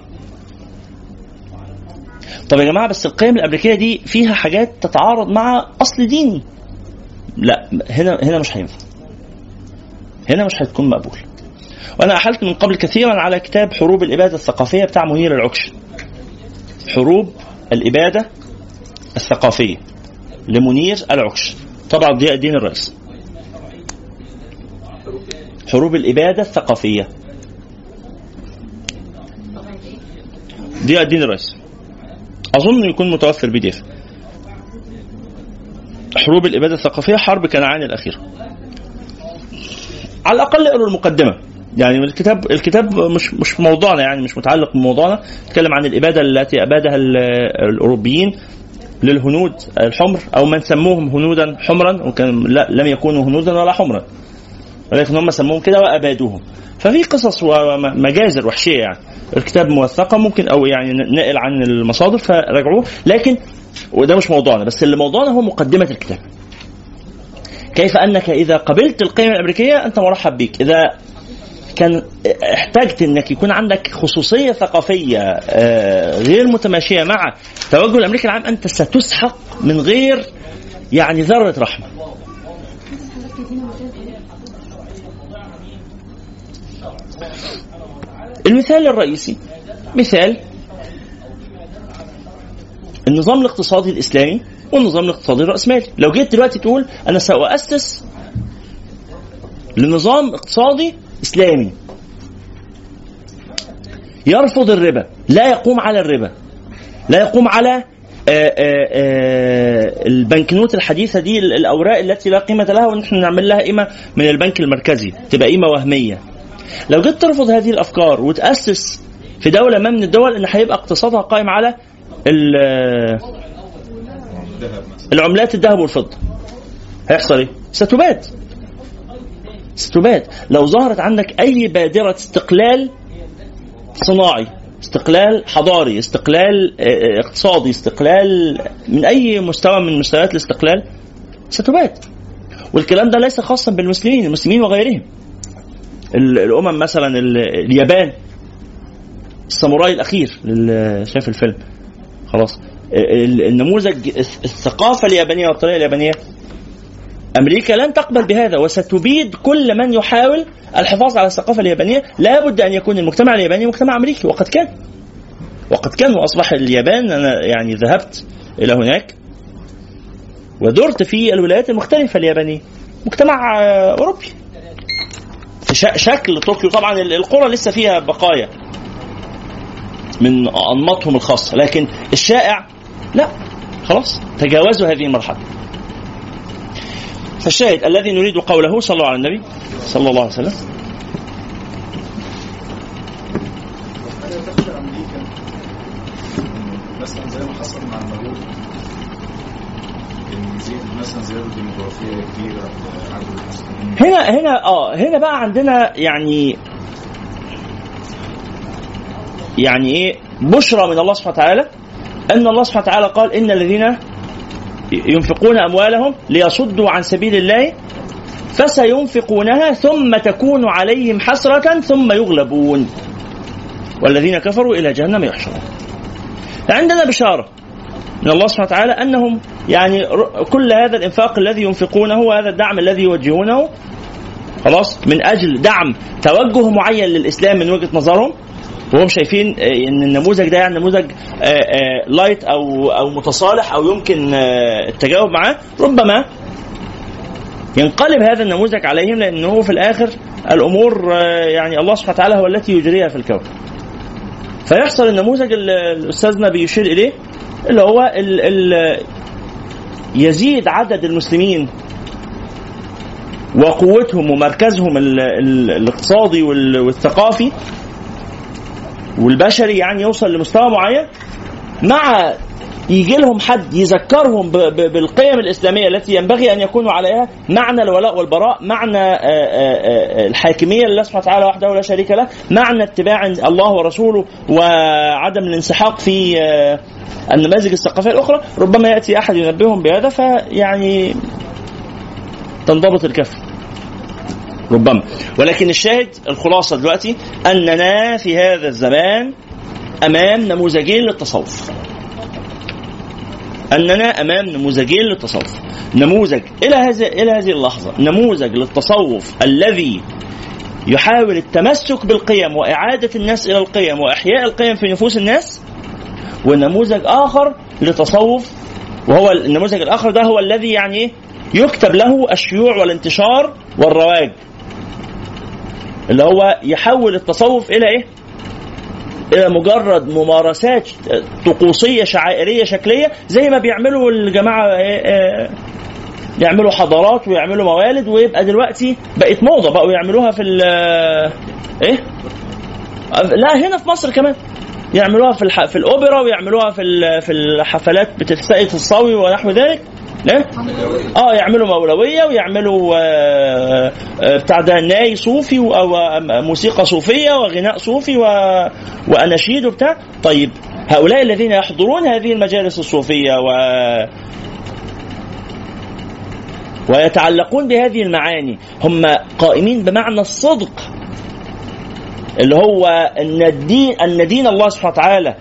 طب يا جماعة بس القيم الأمريكية دي فيها حاجات تتعارض مع أصل ديني. لا هنا هنا مش هينفع. هنا مش هتكون مقبول. وأنا أحلت من قبل كثيرا على كتاب حروب الإبادة الثقافية بتاع منير العكش. حروب الإبادة الثقافية لمنير العكش طبعا ضياء الدين الرئيس. حروب الإبادة الثقافية. ضياء الدين الرئيس. أظن يكون متوفر بي دي إف. حروب الإبادة الثقافية حرب كنعان الاخيره على الأقل اقروا المقدمة. يعني الكتاب الكتاب مش مش موضوعنا يعني مش متعلق بموضوعنا. يتكلم عن الإبادة التي أبادها ال- الأوروبيين للهنود الحمر أو من سموهم هنودا حمرا وكان لم يكونوا هنودا ولا حمرا. ولكن هم سموهم كده وأبادوهم. ففي قصص ومجازر وحشية يعني. الكتاب موثقة ممكن أو يعني نقل عن المصادر فراجعوه لكن وده مش موضوعنا بس اللي موضوعنا هو مقدمة الكتاب. كيف أنك إذا قبلت القيم الأمريكية أنت مرحب بك إذا كان احتجت أنك يكون عندك خصوصية ثقافية آه، غير متماشية مع توجه الأمريكي العام أنت ستسحق من غير يعني ذرة رحمة. المثال الرئيسي. مثال النظام الاقتصادي الإسلامي والنظام الاقتصادي الرأسمالي. لو جيت دلوقتي تقول أنا ساؤسس لنظام اقتصادي إسلامي. يرفض الربا. لا يقوم على الربا. لا يقوم على آه، آه، آه، البنكنوت الحديثة دي ال- الأوراق التي لا قيمة لها ونحن نعمل لها قيمة من البنك المركزي. تبقى قيمة وهمية. لو جيت ترفض هذه الأفكار وتأسس في دولة ما من الدول ان هيبقى اقتصادها قائم على ال- العملات الذهب والفضة هيحصل إيه؟ ستباد ستباد لو ظهرت عندك أي بادرة استقلال صناعي استقلال حضاري استقلال آه، آه، اقتصادي استقلال من أي مستوى من مستويات الاستقلال ستباد والكلام ده ليس خاصا بالمسلمين المسلمين وغيرهم. الأمم مثلا ال- اليابان الساموراي الأخير شاف الفيلم. خلاص. ال- النموذج الثقافة اليابانية والطريقة اليابانية. أمريكا لن تقبل بهذا وستبيد كل من يحاول الحفاظ على الثقافة اليابانية. لابد أن يكون المجتمع الياباني مجتمع أمريكي وقد كان. وقد كان وأصبح اليابان أنا يعني ذهبت إلى هناك ودرت في الولايات المختلفة اليابانية. مجتمع آه، أوروبي. شكل طوكيو. طبعا ال- القرى لسه فيها بقايا من أنماطهم الخاصة لكن الشائع لا خلاص تجاوزوا هذه المرحلة. فالشاهد الذي نريد قوله الله على النبي صلى الله عليه وسلم هل تخشى أمريكا مثلا زي ما حصل مع المغول ان يزيد هنا هنا آه هنا بقى عندنا يعني يعني إيه؟ بشرى من الله سبحانه وتعالى أن الله سبحانه وتعالى قال إن الذين ينفقون أموالهم ليصدوا عن سبيل الله فسينفقونها ثم تكون عليهم حسرة ثم يغلبون والذين كفروا إلى جهنم يحشرون. عندنا بشارة. من الله سبحانه وتعالى أنهم يعني كل هذا الإنفاق الذي ينفقونه وهذا الدعم الذي يوجهونه خلاص من أجل دعم توجه معين للإسلام من وجهة نظرهم وهم شايفين آه، إن النموذج ده يعني نموذج آه، آه، لايت أو أو متصالح أو يمكن آه، التجاوب معاه ربما ينقلب هذا النموذج عليهم لأنه في الآخر الأمور آه، يعني الله سبحانه وتعالى هو التي يجريها في الكون. فيحصل النموذج اللي الأستاذنا بيشير إليه اللي هو ال ال يزيد عدد المسلمين وقوتهم ومركزهم ال ال الاقتصادي وال- والثقافي والبشري يعني يوصل لمستوى معين مع يجي لهم حد يذكرهم بالقيم الإسلامية التي ينبغي أن يكونوا عليها معنى الولاء والبراء معنى آه، آه، آه، الحاكمية لله سبحانه وتعالى وحده لا شريك له معنى اتباع الله ورسوله وعدم الانسحاق في النماذج الثقافية الأخرى. ربما يأتي أحد ينبههم بهذا فيعني تنضبط الكفه ربما. ولكن الشاهد الخلاصة دلوقتي أننا في هذا الزمان أمام نموذجين للتصوف. أننا أمام نموذجين للتصوف نموذج إلى هذه إلى هذه اللحظة نموذج للتصوف الذي يحاول التمسك بالقيم وإعادة الناس إلى القيم وإحياء القيم في نفوس الناس ونموذج آخر لتصوف وهو النموذج الآخر ده هو الذي يعني؟ يكتب له الشيوع والانتشار والرواج اللي هو يحول التصوف إلى إيه؟ إلى مجرد ممارسات طقوسية شعائرية شكلية زي ما بيعملوا الجماعة إيه، إيه، يعملوا حضارات ويعملوا موالد ويبقى دلوقتي بقت موضة بقوا يعملوها في ال إيه؟ لا هنا في مصر كمان يعملوها في. في الأوبرا ويعملوها في. في الحفلات بترسائل الصاوي ونحو ذلك لا آه يعملوا مولوية ويعملوا آه آه بتاع ده ناي صوفي و- أو آه، موسيقى صوفية وغناء صوفي. واناشيد وبتاع طيب هؤلاء الذين يحضرون هذه المجالس الصوفية و ويتعلقون بهذه المعاني هم قائمين بمعنى الصدق اللي هو أن الدين أن دين الله سبحانه وتعالى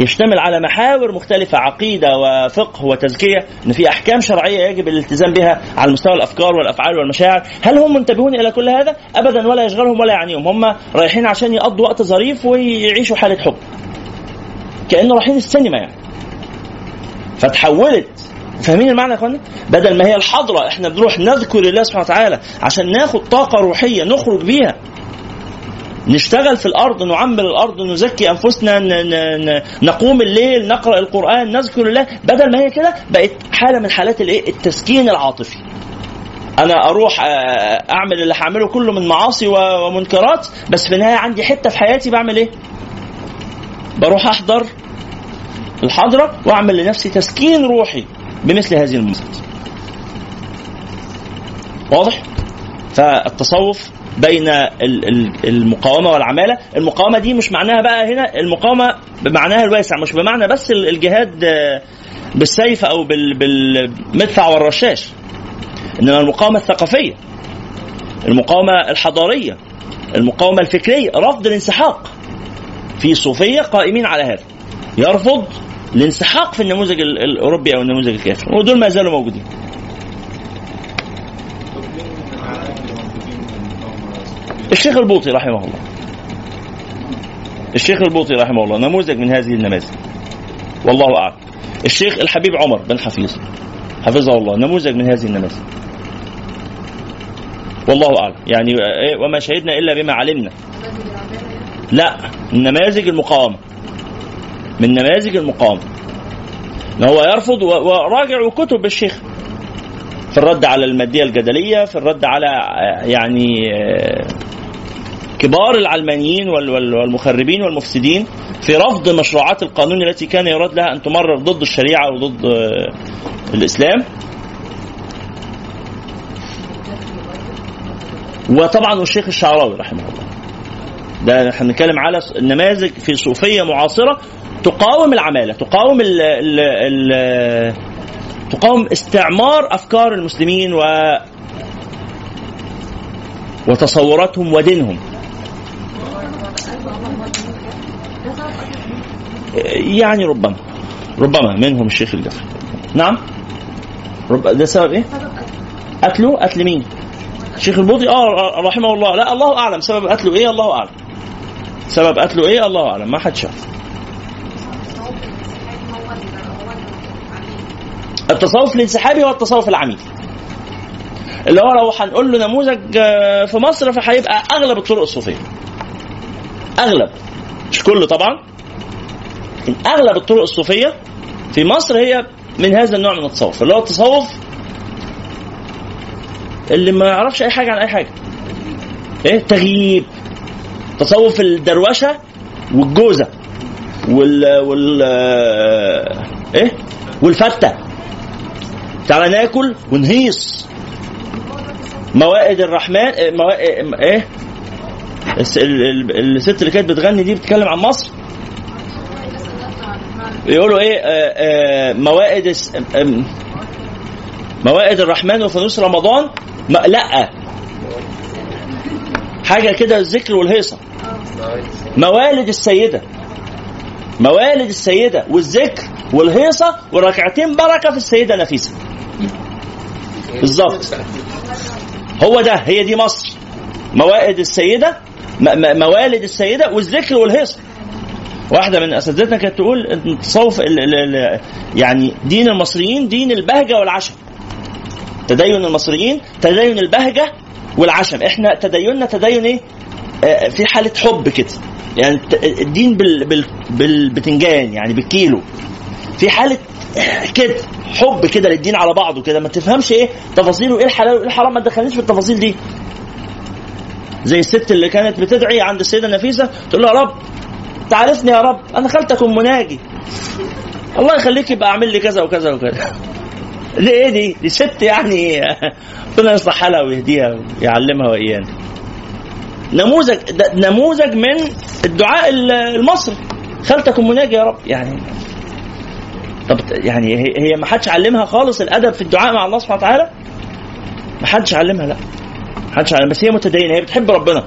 يشتمل على محاور مختلفة عقيدة وفقه وتزكية إن في أحكام شرعية يجب الالتزام بها على مستوى الأفكار والأفعال والمشاعر. هل هم منتبهون إلى كل هذا؟ أبدا ولا يشغلهم ولا يعنيهم. هم رايحين عشان يقضوا وقت ظريف ويعيشوا حالة حب. كأنه رايحين السينما يعني. فتحولت. فاهمين المعنى يا؟ بدل ما هي الحضرة إحنا بنروح نذكر الله سبحانه وتعالى عشان ناخد طاقة روحية نخرج بيها. نشتغل في الأرض نعمر الأرض نزكي أنفسنا نقوم الليل نقرأ القرآن نذكر الله. بدل ما هي كده بقت حالة من حالات الإيه؟ التسكين العاطفي. أنا أروح آه، أعمل اللي هعمله كله من معاصي ومنكرات بس في النهاية عندي حتة في حياتي بعمل إيه؟ بروح أحضر الحضرة وأعمل لنفسي تسكين روحي بمثل هذه المناسبات واضح؟ فالتصوف بين ال- ال- المقاومة والعمالة، المقاومة دي مش معناها بقى هنا المقاومة بمعناها الواسع مش بمعنى بس ال- الجهاد بالسيف أو بال- بالمدفع والرشاش. إنما المقاومة الثقافية المقاومة الحضارية المقاومة الفكرية رفض الانسحاق في صوفية قائمين على هذا يرفض الانسحاق في النموذج ال- الأوروبي أو النموذج الكافر ودول ما زالوا موجودين الشيخ البوطي رحمه الله. الشيخ البوطي رحمه الله نموذج من هذه النماذج. والله أعلم. الشيخ الحبيب عمر بن حفيظ. حفظه الله. نموذج من هذه النماذج. والله أعلم. يعني إيه، وما شهدنا إلا بما علمنا. لا. النماذج المقاومة. من نماذج المقاومة. إن هو يرفض و- وراجع كتب الشيخ. في الرد على المادية الجدلية في الرد على يعني آه، كبار العلمانيين وال- وال- والمخربين والمفسدين في رفض مشروعات القانون التي كان يراد لها أن تمرر ضد الشريعة وضد آه، الإسلام. وطبعا والشيخ الشعراوي رحمه الله. ده إحنا بنتكلم على نماذج في صوفية معاصرة تقاوم العمالة تقاوم ال ال ال تقاوم استعمار أفكار المسلمين و وتصوراتهم ودينهم. يعني ربما. ربما منهم الشيخ الجفري نعم. رب... ده سبب إيه؟ قتله؟ قتل مين؟ الشيخ البوطي؟ آه رحمه الله. لا الله أعلم. سبب قتله إيه؟ الله أعلم. سبب قتله إيه؟ الله أعلم. ما حد شاف. التصوف الانسحابي هو التصوف العميل. اللي هو لو هنقول له نموذج آه، في مصر فهيبقى أغلب الطرق الصوفية. أغلب مش كله طبعا أغلب الطرق الصوفية في مصر هي من هذا النوع من التصوف. اللي هو التصوف اللي ما يعرفش أي حاجة عن أي حاجة. إيه؟ تغييب. تصوف الدروشة والجوزة وال وال إيه؟ والفتة. تعالى ناكل ونهيص. موائد الرحمن إيه، موائد إيه؟ الست اللي كانت بتغني دي بتتكلم عن مصر؟ يقولوا إيه؟ آه، آه، موائد الس- آم، موائد الرحمن وفانوس رمضان؟ لا. حاجة كده الذكر والهيصة. موالد السيدة. موالد السيدة والذكر والهيصة وركعتين بركة في السيدة نفيسة. بالظبط. هو ده. هي دي مصر. موائد السيدة موالد السيدة والذكر والهيصه واحدة من أساتذتنا كانت تقول التصوف ال- ال- ال- يعني دين المصريين دين البهجة والعشم. تدين المصريين تدين البهجة والعشم. إحنا تديننا تدين إيه؟ آه، في حالة حب كده. يعني الدين بال بال بالبتنجان يعني بالكيلو. في حالة كده حب كده للدين على بعضه كده. ما تفهمش إيه تفاصيله إيه الحلال وإيه الحرام؟ ما تدخلنيش في التفاصيل دي. زي الست اللي كانت بتدعي عند السيدة نفيسة تقول لها يا رب تعرفني يا رب أنا خالتكم مناجي الله يخليك يبقى أعمل لي كذا وكذا وكذا دي إيه دي؟ دي ست يعني ربنا يصلح حالها ويهديها ويعلمها وإيانا. نموذج ده نموذج من الدعاء المصري خالتكم مناجي يا رب يعني طب يعني هي ما حدش علمها خالص الأدب في الدعاء مع الله سبحانه وتعالى؟ ما حدش علمها لا ما حدش علمها بس هي متدينة هي بتحب ربنا.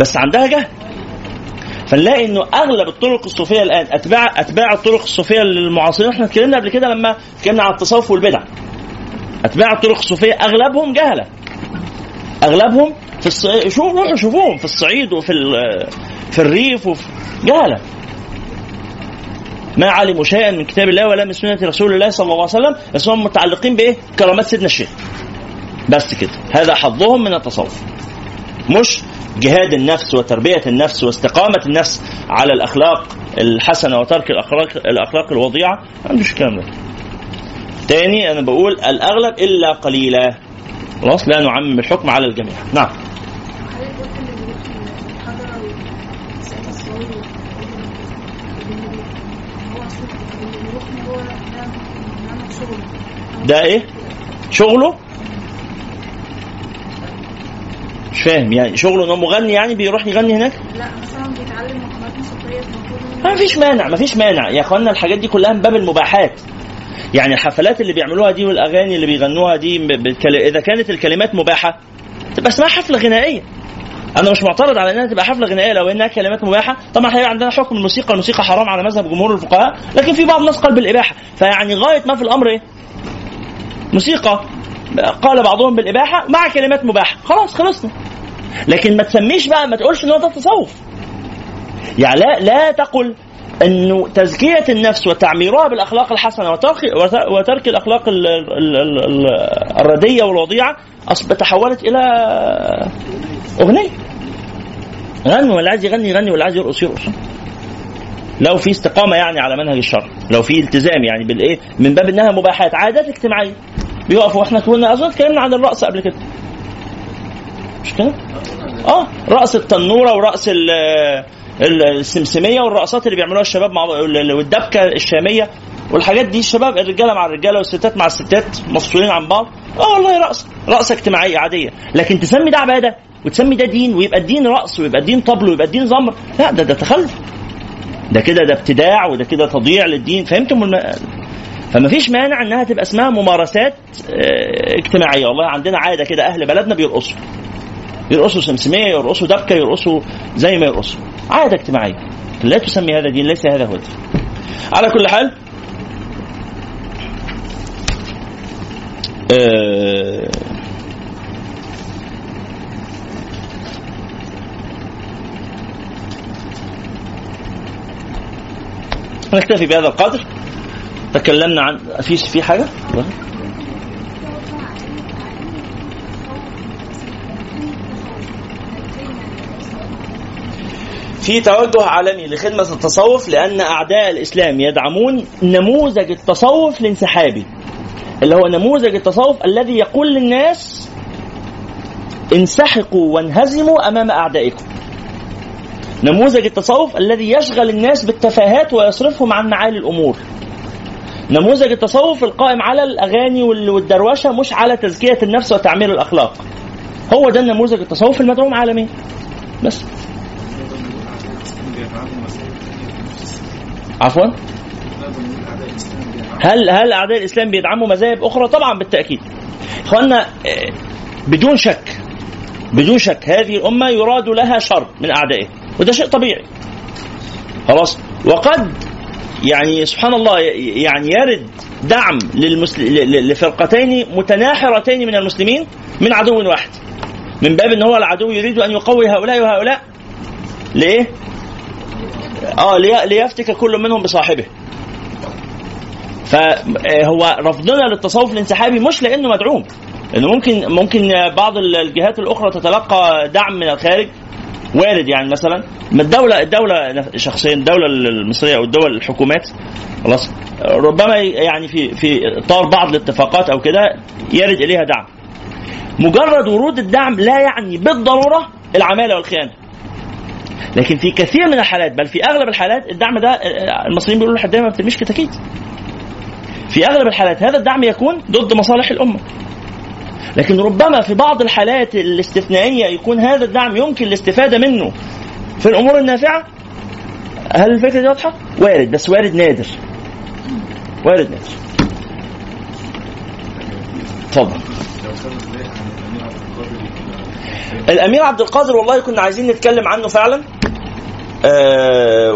بس عندها جهل. فنلاقي إنه أغلب الطرق الصوفية الآن أتباع أتباع الطرق الصوفية للمعاصرين. إحنا اتكلمنا قبل كده لما اتكلمنا عن التصوف والبدع. أتباع الطرق الصوفية أغلبهم جهلة. أغلبهم في الصعيد شوفوا روحوا شوفوهم في الصعيد وفي في الريف وفي جهلة. ما علموا شيئا من كتاب الله ولا من سنة رسول الله صلى الله عليه وسلم بس هم متعلقين بإيه؟ كرامات سيدنا الشيخ. بس كده هذا حظهم من التصوف مش جهاد النفس وتربية النفس واستقامة النفس على الأخلاق الحسنة وترك الأخلاق الأخلاق الوضيعة ما عندوش الكلام ده. تاني أنا بقول الأغلب إلا قليلا. خلاص لا نعمم الحكم على الجميع. نعم. حضرتك قلت ان بيروح المحاضرة ويسأل السؤال هو أصلا اللي بيروح هو ده نعمل شغل ده إيه؟ شغله؟ مش فاهم يعني شغله انه مغني يعني بيروح يغني هناك؟ لا مثلا بيتعلم مقامات موسيقية المفروض ما فيش مانع ما فيش مانع. يا إخوانا الحاجات دي كلها من باب المباحات. يعني الحفلات اللي بيعملوها دي والأغاني اللي بيغنوها دي بالكل... إذا كانت الكلمات مباحة تبقى اسمها حفلة غنائية. أنا مش معترض على إنها تبقى حفلة غنائية لو إنها كلمات مباحة. طبعا هيبقى عندنا حكم الموسيقى الموسيقى حرام على مذهب جمهور الفقهاء لكن في بعض الناس قال بالإباحة. فيعني غاية ما في الأمر إيه؟ موسيقى. قال بعضهم بالإباحة مع كلمات مباحة. خلاص خلصنا. لكن ما تسميش بقى ما تقولش إن هو ده تصوف يعني لا لا تقل انه تزكية النفس وتعميرها بالأخلاق الحسنة وترك وترك الأخلاق ال- ال- ال- ال- الردية والوضيعة تحولت إلى أغنية. غني واللي عايز يغني يغني واللي عايز يرقص يرقص. لو في استقامة يعني على منهج الشرع لو في التزام يعني بالإيه من باب إنها مباحات عادات اجتماعية. بيقفوا. إحنا كنا أظن اتكلمنا عن الرقص قبل كده. مش كده؟ آه رقص التنورة ال- السمسمية والرقصات اللي بيعملوها الشباب مع وال- والدبكة الشامية والحاجات دي. الشباب الرجالة مع الرجالة والستات مع الستات مفصولين عن بعض. آه والله رقص رقصه اجتماعية عادية. لكن تسمي ده عبادة وتسمي ده دين ويبقى الدين رقص ويبقى الدين طبل ويبقى الدين زمر. لا ده ده تخلف. ده كده ده ابتداع وده كده تضييع للدين. فهمتم الم... فما فيش مانع إنها تبقى اسمها ممارسات آه، اجتماعية. والله عندنا عادة كده أهل بلدنا بيرقصوا. يرقصوا سمسمية يرقصوا دبكة يرقصوا زي ما يرقصوا. عادة اجتماعية. لا تسمي هذا دين ليس هذا هو الدين على كل حال آه، نكتفي بهذا القدر. تكلمنا عن في في حاجة؟ في توجه عالمي لخدمة التصوف لأن أعداء الإسلام يدعمون نموذج التصوف الانسحابي اللي هو نموذج التصوف الذي يقول للناس انسحقوا وانهزموا أمام أعدائكم. نموذج التصوف الذي يشغل الناس بالتفاهات ويصرفهم عن معالي الأمور. نموذج التصوف القائم على الأغاني وال- والدروشه مش على تزكية النفس وتعمير الأخلاق هو ده النموذج التصوف المدعوم عالميا بس عفوا هل هل أعداء الإسلام بيدعموا مذاهب أخرى؟ طبعا بالتأكيد. إخواننا آه، بدون شك بدون شك هذه الأمة يراد لها شر من أعدائها وده شيء طبيعي. خلاص وقد يعني سبحان الله يعني يرد دعم لفرقتين متناحرتين من المسلمين من عدو واحد. من باب إن هو العدو يريد أن يقوي هؤلاء وهؤلاء ليه؟ آه لي- ليفتك كل منهم بصاحبه. فهو رفضنا للتصوف الانسحابي مش لأنه مدعوم إنه ممكن ممكن بعض الجهات الأخرى تتلقى دعم من الخارج وارد يعني مثلا ما الدولة الدولة شخصيا الدولة المصرية أو الدول الحكومات خلاص ربما يعني في في إطار بعض الاتفاقات أو كده يرد إليها دعم. مجرد ورود الدعم لا يعني بالضرورة العمالة والخيانة. لكن في كثير من الحالات بل في أغلب الحالات الدعم ده المصريين بيقولوا لحد ما بترميش كتاكيت. في أغلب الحالات هذا الدعم يكون ضد مصالح الأمة لكن ربما في بعض الحالات الاستثنائية يكون هذا الدعم يمكن الاستفادة منه. في الأمور النافعة هل الفكرة دي واضحة؟ وارد بس وارد نادر. وارد نادر. اتفضل. الأمير عبد القادر والله كنا عايزين نتكلم عنه فعلا.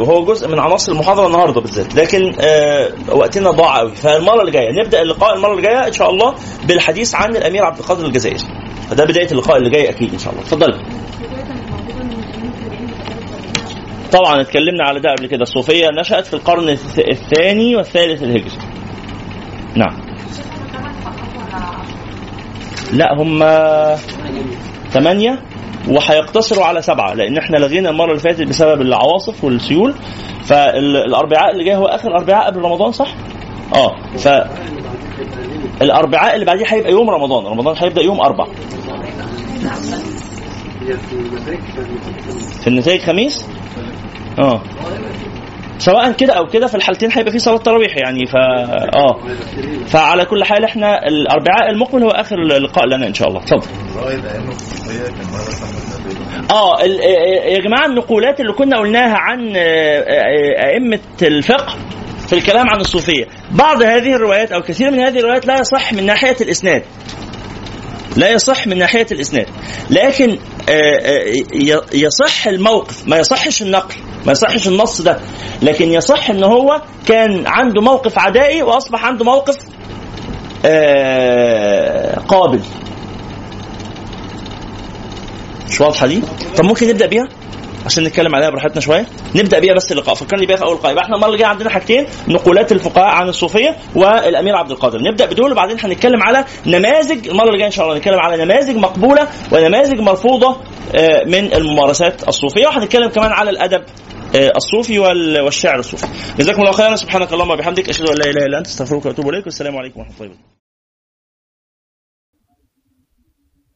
وهو جزء من عناصر المحاضرة النهارده بالذات. لكن آه وقتنا ضاع قوي. فالمرة اللي جاية نبدأ اللقاء المرة اللي جاية إن شاء الله بالحديث عن الأمير عبد القادر الجزائري. فده بداية اللقاء اللي جاي أكيد إن شاء الله. اتفضلي. طبعا اتكلمنا على ده قبل كده. الصوفيه نشأت في القرن الث- الثاني والثالث الهجري نعم. لا هم ثمانية؟ وهيقتصروا على سبعة لأن إحنا لغينا المرة اللي فاتت بسبب العواصف والسيول فالأربعاء اللي جاي هو آخر أربعاء قبل رمضان صح؟ آه ف الأربعاء اللي بعديه هيبقى يوم رمضان، رمضان هيبدأ يوم أربع. في النتائج خميس؟ آه سواء كده أو كده في الحالتين هيبقى في صلاة تراويح يعني ف آه. فعلى كل حال إحنا الأربعاء المقبل هو آخر لقاء لنا إن شاء الله. اتفضل. مرة محمد آه آه، يا جماعة النقولات اللي كنا قلناها عن آه، آه، أئمة الفقه في الكلام عن الصوفية. بعض هذه الروايات أو كثير من هذه الروايات لا يصح من ناحية الإسناد. لا يصح من ناحية الإسناد. لكن آه، آه، يصح الموقف ما يصحش النقل ما يصحش النص ده. لكن يصح إن هو كان عنده موقف عدائي وأصبح عنده موقف آه، قابل. مش واضحة دي؟ طب ممكن نبدأ بيها؟ عشان نتكلم عليها براحتنا شوية. نبدأ بيها بس اللقاء. فكرني بيها في أول لقاء يبقى إحنا المرة اللي جاية عندنا حاجتين نقولات الفقهاء عن الصوفية والأمير عبد القادر. نبدأ بدول وبعدين هنتكلم على نماذج المرة اللي جاية إن شاء الله نتكلم على نماذج مقبولة ونماذج مرفوضة آه، من الممارسات الصوفية. وهنتكلم كمان على الأدب آه، الصوفي وال- والشعر الصوفي. جزاكم الله خيرا. سبحانك اللهم وبحمدك. أشهد أن لا إله إلا أنت. أستغفرك وأتوب إليك. والسلام عليكم ورحمة الله وبركاته.